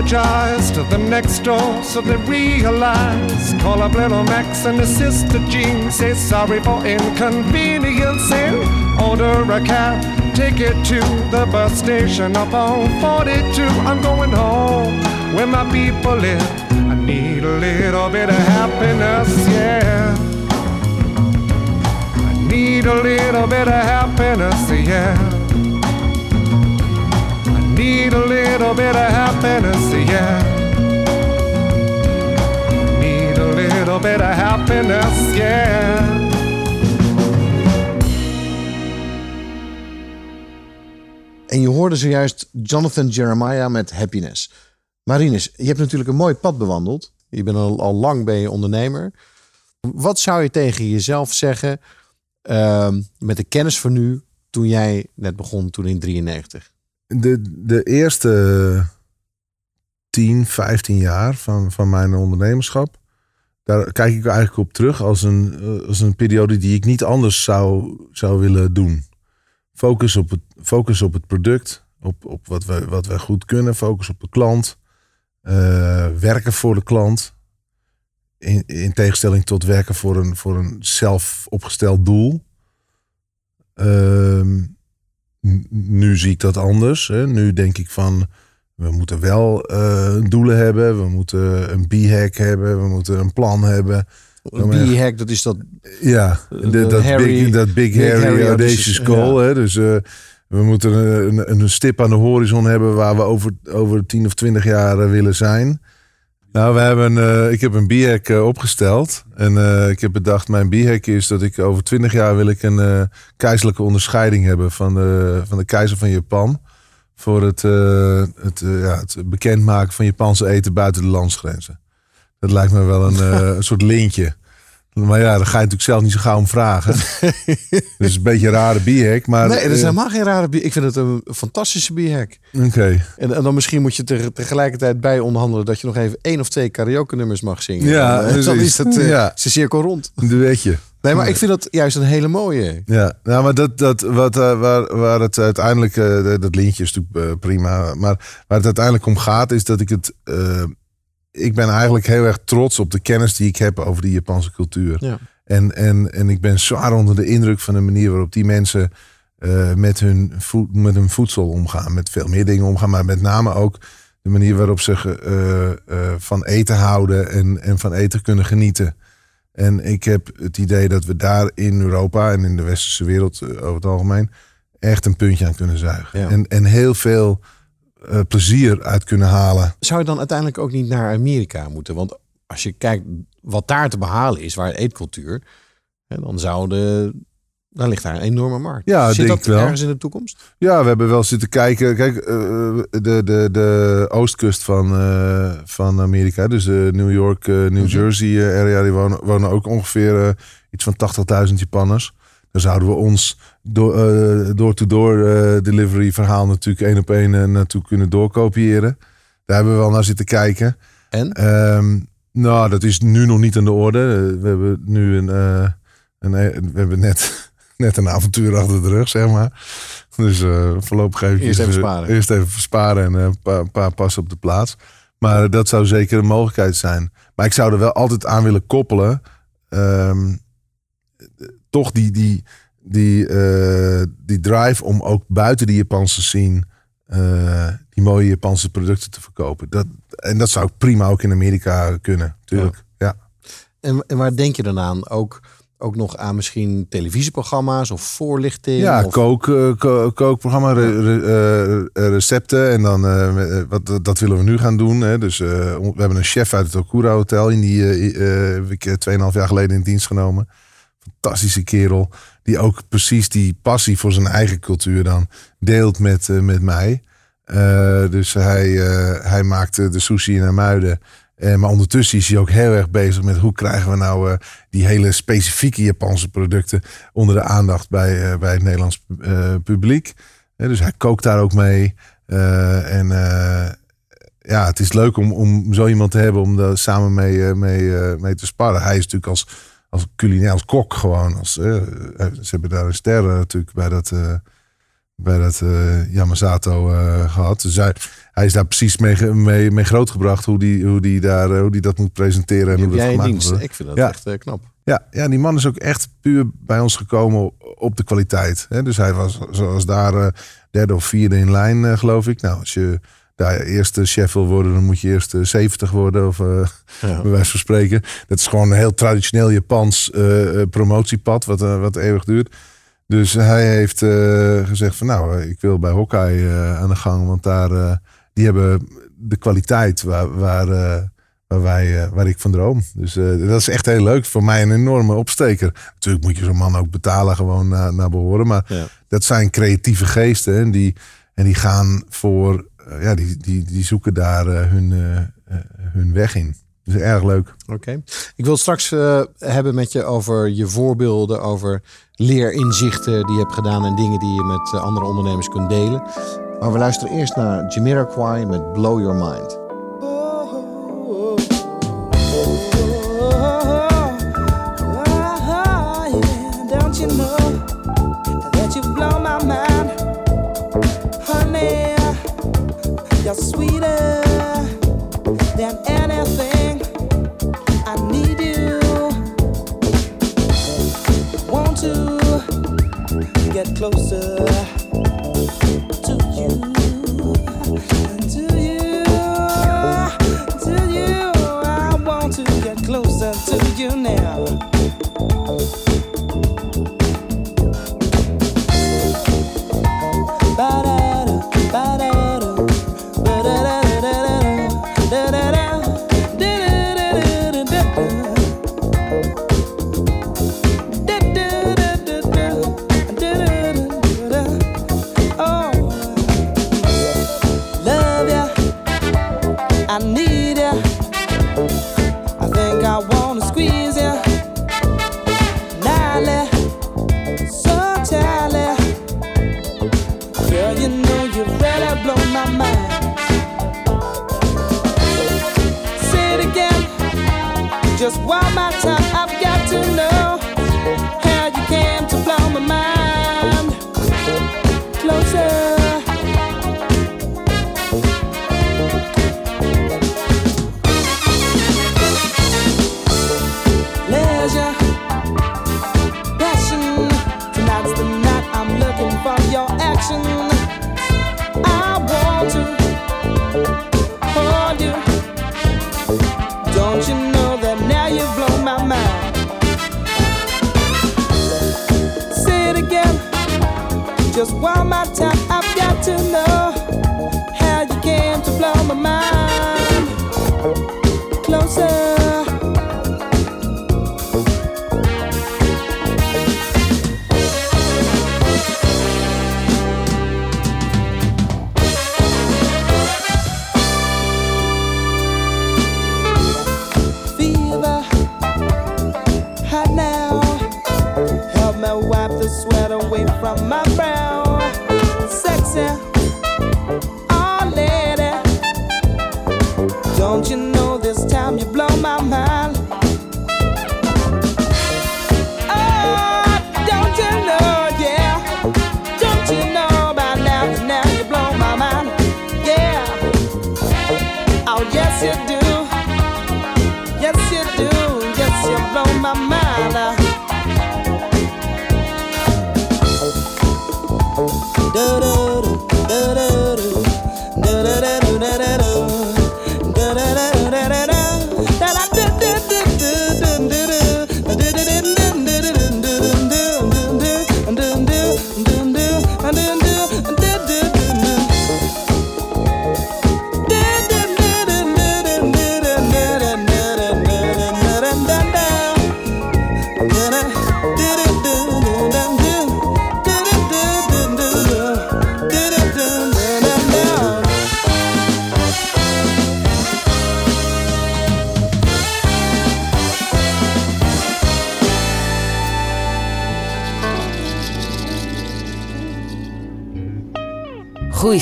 Apologize to the next door so they realize. Call up little Max and his sister Jean. Say sorry for inconveniencing. Order a cab, take it to the bus station up on 42. I'm going home where my people live. I need a little bit of happiness, yeah. I need a little bit of happiness, yeah. Little bit of happiness, yeah. Need a little bit of happiness, yeah. En je hoorde zojuist Jonathan Jeremiah met Happiness. Marinus, je hebt natuurlijk een mooi pad bewandeld. Je bent al, al lang ben je ondernemer. Wat zou je tegen jezelf zeggen ehm, met de kennis van nu toen jij net begon, toen in 93? De, de eerste 10, 15 jaar van, van mijn ondernemerschap. Daar kijk ik eigenlijk op terug als een, eh, als een periode die ik niet anders zou, zou willen doen. Focus op het, focus op het product, op, op wat, we, wat wij goed kunnen. Focus op de klant. eh, werken voor de klant. In, in tegenstelling tot werken voor een, voor een zelf opgesteld doel. Ehm, nu zie ik dat anders. Hè. Nu denk ik van, we moeten wel eh, doelen hebben. We moeten een b-hack hebben. We moeten een plan hebben. Een B-hack, dat is dat... Ja, De- de- dat, Harry- big, dat big, Big Harry, Harry Audacious goal. Hè. Dus eh, we moeten een, een, een stip aan de horizon hebben... waar we over, over 10 of 20 jaar eh, willen zijn. Nou, we hebben, eh, ik heb een b-hack eh, opgesteld. En eh, ik heb bedacht, mijn b-hack is dat ik over 20 jaar... wil ik een keizerlijke onderscheiding hebben van de, van de keizer van Japan... voor het, het, ja, het bekendmaken van Japanse eten buiten de landsgrenzen. Dat lijkt me wel een, *laughs* een soort lintje. Maar ja, daar ga je natuurlijk zelf niet zo gauw om vragen. *laughs* dus een beetje een rare b-hack. Maar, nee, dat is eh, helemaal geen rare B. Ik vind het een fantastische B-hack. Oké. En, en dan misschien moet je er tegelijkertijd bij onderhandelen... dat je nog even één of twee karaoke nummers mag zingen. Ja, dan, eh, dan is het eh, Ja. is de cirkel rond. Een duetje. Nee, maar ik vind dat juist een hele mooie. Ja, nou, maar dat, dat, wat, waar, waar het uiteindelijk, dat lintje is natuurlijk prima, maar waar het uiteindelijk om gaat is dat ik het, ik ben eigenlijk heel erg trots op de kennis die ik heb over de Japanse cultuur. Ja. En, en, en ik ben zwaar onder de indruk van de manier waarop die mensen eh, met, hun voed, met hun voedsel omgaan, met veel meer dingen omgaan, maar met name ook de manier waarop ze eh, eh, van eten houden en, en van eten kunnen genieten. En ik heb het idee dat we daar in Europa en in de westerse wereld over het algemeen echt een puntje aan kunnen zuigen. Ja. En, en heel veel eh, plezier uit kunnen halen. Zou je dan uiteindelijk ook niet naar Amerika moeten? Want als je kijkt wat daar te behalen is, waar eetcultuur, hè, dan zou de, dan ligt daar een enorme markt. Ja, Zit denk dat ik wel. ergens in de toekomst? Ja, we hebben wel zitten kijken. Kijk, eh, de, de, de oostkust van, eh, van Amerika, dus de New York, New Jersey eh, area, die wonen, wonen ook ongeveer iets van 80.000 Japanners. Daar zouden we ons door- eh, door-to-door eh, delivery verhaal natuurlijk één op één eh, naartoe kunnen doorkopiëren. Daar hebben we wel naar zitten kijken. En? Ehm, nou, dat is nu nog niet aan de orde. We hebben nu een, een, we hebben net, *laughs* net een avontuur achter de rug, zeg maar. Dus voorlopig even, Eerst even sparen. Eerst even sparen en een paar, paar passen op de plaats. Maar dat zou zeker een mogelijkheid zijn. Maar ik zou er wel altijd aan willen koppelen. ehm, toch die, die, die, eh, die drive om ook buiten die Japanse scene eh, die mooie Japanse producten te verkopen. Dat, en dat zou prima ook in Amerika kunnen, natuurlijk. Ja. En, en waar denk je dan aan? Ook, ook nog aan misschien televisieprogramma's of voorlichting? Ja, of... kook, eh, ko- kookprogramma, re- re- recepten. En dan, wat, dat willen we nu gaan doen. Hè. Dus we hebben een chef uit het Okura Hotel. In die heb ik eh, 2,5 jaar geleden in dienst genomen. Fantastische kerel. Die ook precies die passie voor zijn eigen cultuur dan deelt met, eh, met mij. Eh, dus hij, eh, hij maakte de sushi in Muiden. Eh, maar ondertussen is hij ook heel erg bezig met hoe krijgen we nou die hele specifieke Japanse producten onder de aandacht bij, bij het Nederlands publiek. Dus hij kookt daar ook mee. En ja, het is leuk om, om zo iemand te hebben om daar samen mee, mee, mee te sparren. Hij is natuurlijk als, als culinair, als kok gewoon. Als, eh, ze hebben daar een ster eh, natuurlijk bij dat, eh, bij dat eh, Yamazato eh, gehad. Dus hij, hij is daar precies mee, mee, mee grootgebracht hoe die, hoe, die daar, hoe die dat moet presenteren. En Die hoe dat gemaakt dienst. Ik vind dat Ja. echt knap. Ja, ja, die man is ook echt puur bij ons gekomen op de kwaliteit. Hè? Dus hij was zoals daar derde of vierde in lijn, geloof ik. Nou, als je daar eerste chef wil worden, dan moet je eerst eh, 70 worden, of eh Ja. *laughs* bij wijze van spreken. Dat is gewoon een heel traditioneel Japans eh, eh, promotiepad, wat, eh, wat eeuwig duurt. Dus hij heeft eh, gezegd van nou, eh, ik wil bij eh, aan de gang, want daar, eh, die hebben de kwaliteit waar, waar, eh, waar, wij, eh, waar ik van droom. Dus eh, dat is echt heel leuk. Voor mij een enorme opsteker. Natuurlijk moet je zo'n man ook betalen, gewoon naar, naar behoren. Maar Ja. dat zijn creatieve geesten en die, en die gaan voor, eh, ja, die, die, die zoeken daar eh, hun, eh, eh, hun weg in. Dus erg leuk. Oké. Ik wil straks eh, hebben met je over je voorbeelden, over leerinzichten die je hebt gedaan en dingen die je met eh, andere ondernemers kunt delen. Maar we luisteren eerst naar Jamiroquai met Blow Your Mind. to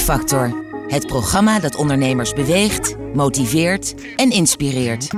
Factor, Het programma dat ondernemers beweegt, motiveert en inspireert.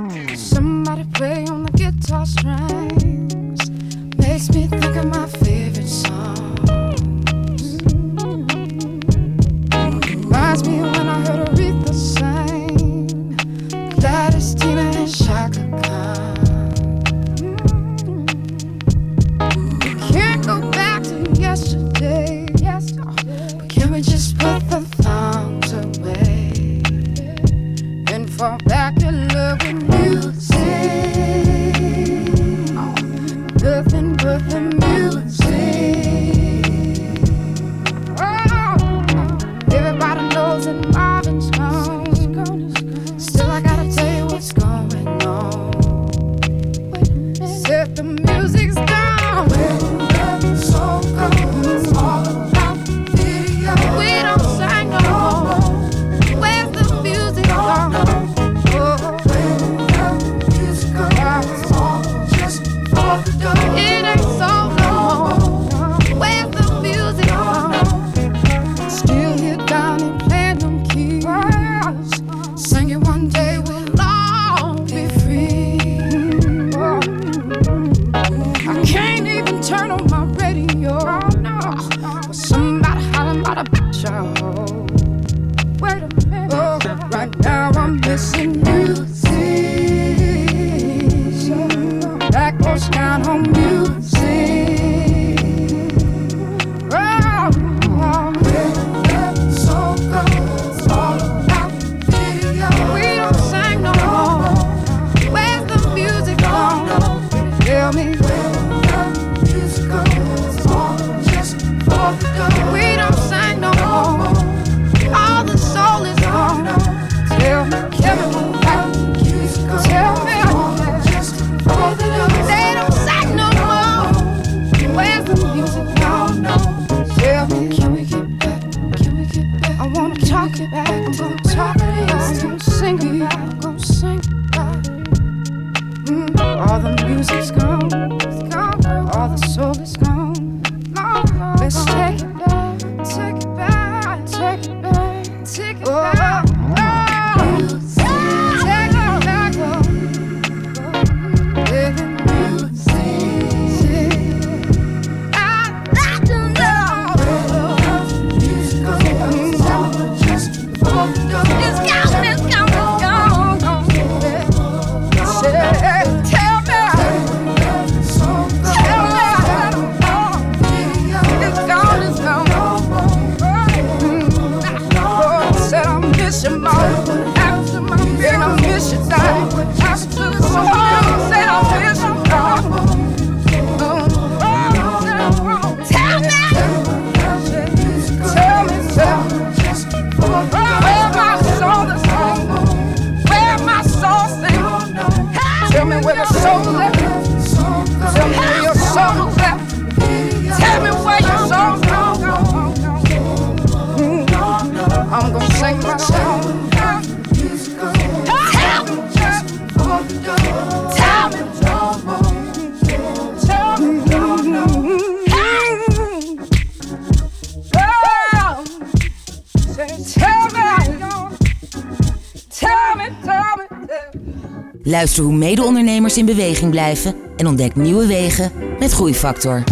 Luister hoe mede-ondernemers in beweging blijven en ontdek nieuwe wegen met Groeifactor.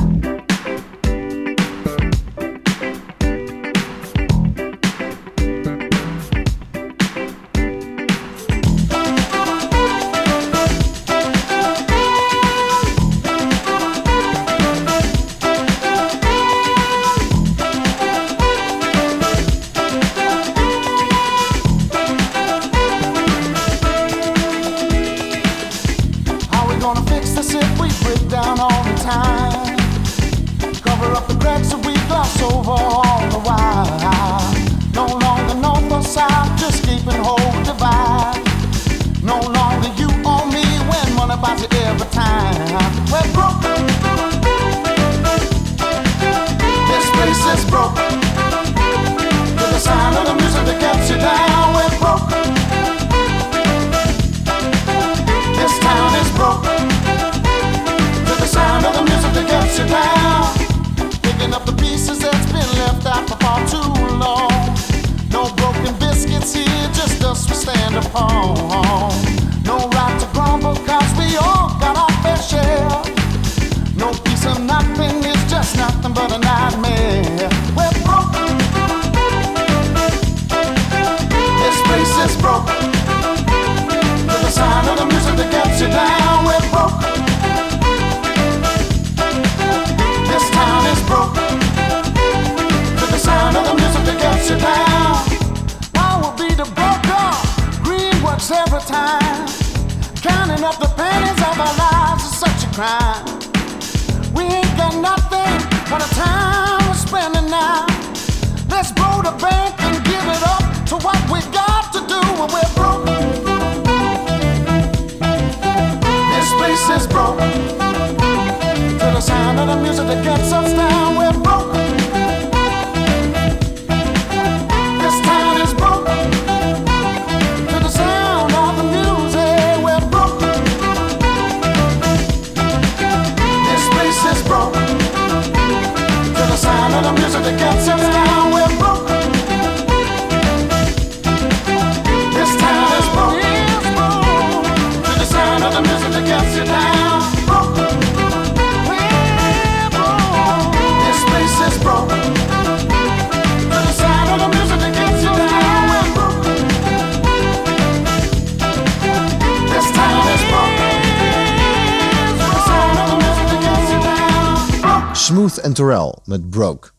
En Terrell met Broke.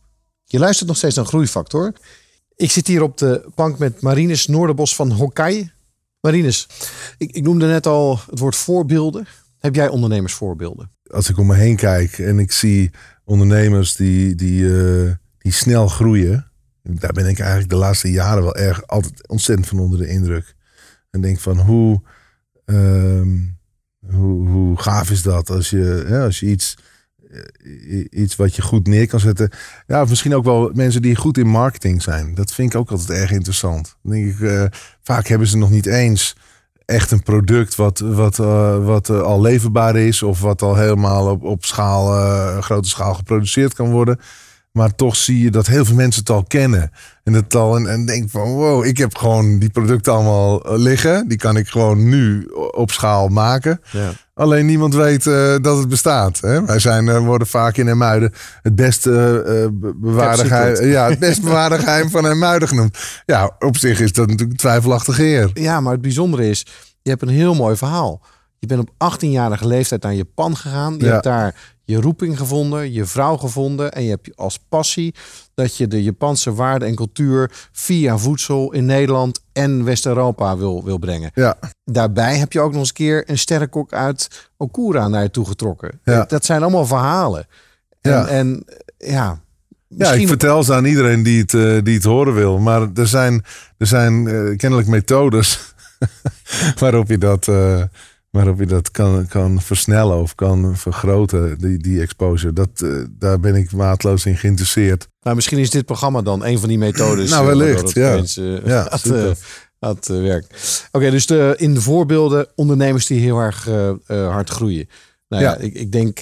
Je luistert nog steeds naar Groeifactor. Ik zit hier op de bank met Marines Noorderbos van Hokkai. Marines, ik, ik noemde net al het woord voorbeelden. Heb jij ondernemersvoorbeelden? als ik om me heen kijk en ik zie ondernemers die, die, eh, die snel groeien. Daar ben ik eigenlijk de laatste jaren wel erg altijd ontzettend van onder de indruk. En denk van hoe, ehm, hoe, hoe gaaf is dat als je, ja, als je iets, iets wat je goed neer kan zetten. Ja, misschien ook wel mensen die goed in marketing zijn. Dat vind ik ook altijd erg interessant. Dan denk ik, eh, vaak hebben ze nog niet eens echt een product wat, wat, eh, wat eh, al leverbaar is. Of wat al helemaal op, op schaal, eh, grote schaal geproduceerd kan worden. Maar toch zie je dat heel veel mensen het al kennen. En het al en, en denk van wow, ik heb gewoon die producten allemaal eh, liggen. Die kan ik gewoon nu op schaal maken. Ja. Alleen niemand weet eh, dat het bestaat. Hè? Wij zijn, eh, worden vaak in Hermuiden het beste bewaarde geheim, secret. ja, het best bewaarde geheim van Hermuiden genoemd. Ja, op zich is dat natuurlijk een twijfelachtig eer. Ja, maar het bijzondere is, je hebt een heel mooi verhaal. Je bent op 18-jarige leeftijd naar Japan gegaan. Je Ja. hebt daar je roeping gevonden, je vrouw gevonden. En je hebt als passie dat je de Japanse waarde en cultuur via voedsel in Nederland en West-Europa wil, wil brengen. Ja, Daarbij heb je ook nog eens een keer een sterrenkok uit Okura naar je toe getrokken. Ja. Dat zijn allemaal verhalen. En Ja. en, ja, Ja, misschien ik vertel ze aan iedereen die het, eh, die het horen wil. Maar er zijn, er zijn eh, kennelijk methodes *laughs* waarop je dat, eh, waarop je dat kan, kan versnellen of kan vergroten, die, die exposure. Dat, eh, daar ben ik maatloos in geïnteresseerd. Nou, misschien is dit programma dan een van die methodes. Nou, eh, wellicht, ja. opeens, eh, Ja, *laughs* had eh, werkt. Oké, dus de, in de voorbeelden ondernemers die heel erg hard groeien. Nou ja, Ja. ik, ik denk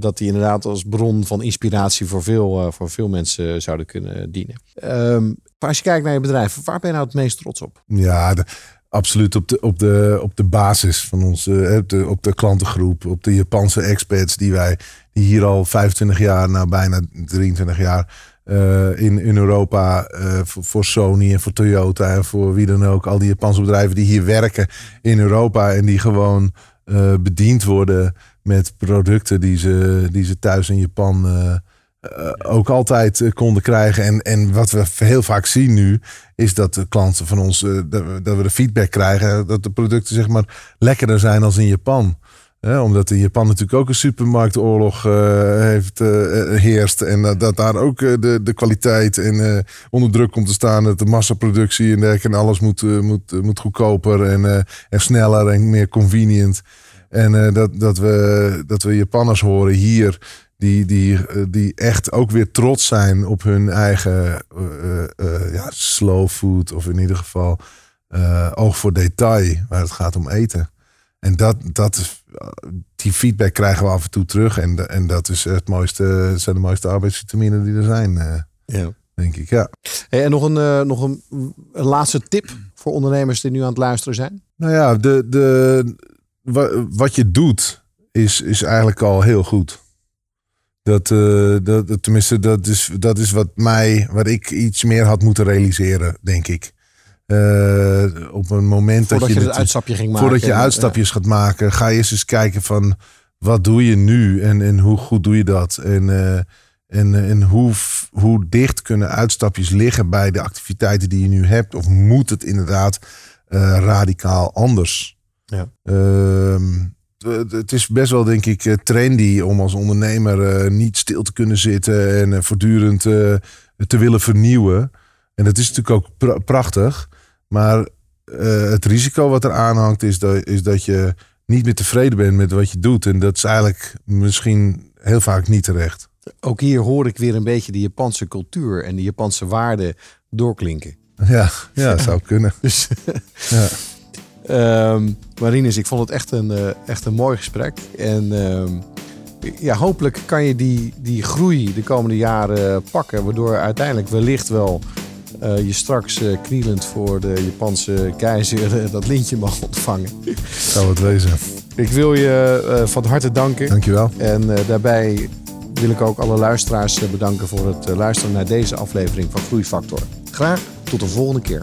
dat die inderdaad als bron van inspiratie voor veel, voor veel mensen zouden kunnen dienen. Ehm, maar als je kijkt naar je bedrijf, waar ben je nou het meest trots op? Ja, de- absoluut op de, op de, op de basis van onze, op de, op de klantengroep, op de Japanse expats die wij, die hier al 25 jaar, nou bijna 23 jaar eh, in, in Europa eh, voor, voor Sony en voor Toyota en voor wie dan ook, al die Japanse bedrijven die hier werken in Europa en die gewoon eh, bediend worden met producten die ze, die ze thuis in Japan eh, ook altijd eh, konden krijgen. En, en wat we heel vaak zien nu, is dat de klanten van ons, eh, dat, we, de feedback krijgen dat de producten zeg maar lekkerder zijn als in Japan. Omdat in Japan natuurlijk ook een supermarktoorlog heeft, heerst. En dat, daar ook de, de kwaliteit en, onder druk komt te staan. Dat de massaproductie en dergelijke. En alles moet, moet, moet goedkoper en, en sneller en meer convenient. En dat, dat, we, dat we Japanners horen hier. Die, die, eh, die echt ook weer trots zijn op hun eigen eh, eh, ja, slow food. Of in ieder geval oog voor detail. Waar het gaat om eten. En dat, dat die feedback krijgen we af en toe terug. En, en dat is het mooiste, zijn de mooiste arbeidsvitaminen die er zijn, Ja. denk ik. Ja. Hey, en nog een, nog een, een laatste tip voor ondernemers die nu aan het luisteren zijn. Nou ja, de, de, wa- wat je doet is, is eigenlijk al heel goed. Dat, eh, dat, dat- tenminste, dat is, dat is wat mij, wat ik iets meer had moeten realiseren, denk ik. Eh, op een moment Voordat dat je je, het uitstapje ging maken. Voordat je uitstapjes gaat maken, ga je eerst eens kijken van wat doe je nu en, en hoe goed doe je dat? En, eh, en, en hoe, hoe dicht kunnen uitstapjes liggen bij de activiteiten die je nu hebt? Of moet het inderdaad radicaal anders? Ja. Ehm, het- is best wel, denk ik, eh, trendy om als ondernemer eh, niet stil te kunnen zitten en eh, voortdurend te willen vernieuwen. En dat is natuurlijk ook pra- prachtig. Maar het risico wat er aanhangt is dat, is dat je niet meer tevreden bent met wat je doet. En dat is eigenlijk misschien heel vaak niet terecht. Ook hier hoor ik weer een beetje de Japanse cultuur en de Japanse waarden doorklinken. Ja, ja zou kunnen. *laughs* Dus, Ja. Ehm, Marinus, ik vond het echt een, eh, echt een mooi gesprek. En ehm, ja, hopelijk kan je die, die groei de komende jaren pakken. Waardoor uiteindelijk wellicht wel eh, je straks eh, knielend voor de Japanse keizer dat lintje mag ontvangen. Zou het wezen. Ik wil je van harte danken. Dankjewel. En daarbij wil ik ook alle luisteraars bedanken voor het luisteren naar deze aflevering van Groeifactor. Graag tot de volgende keer.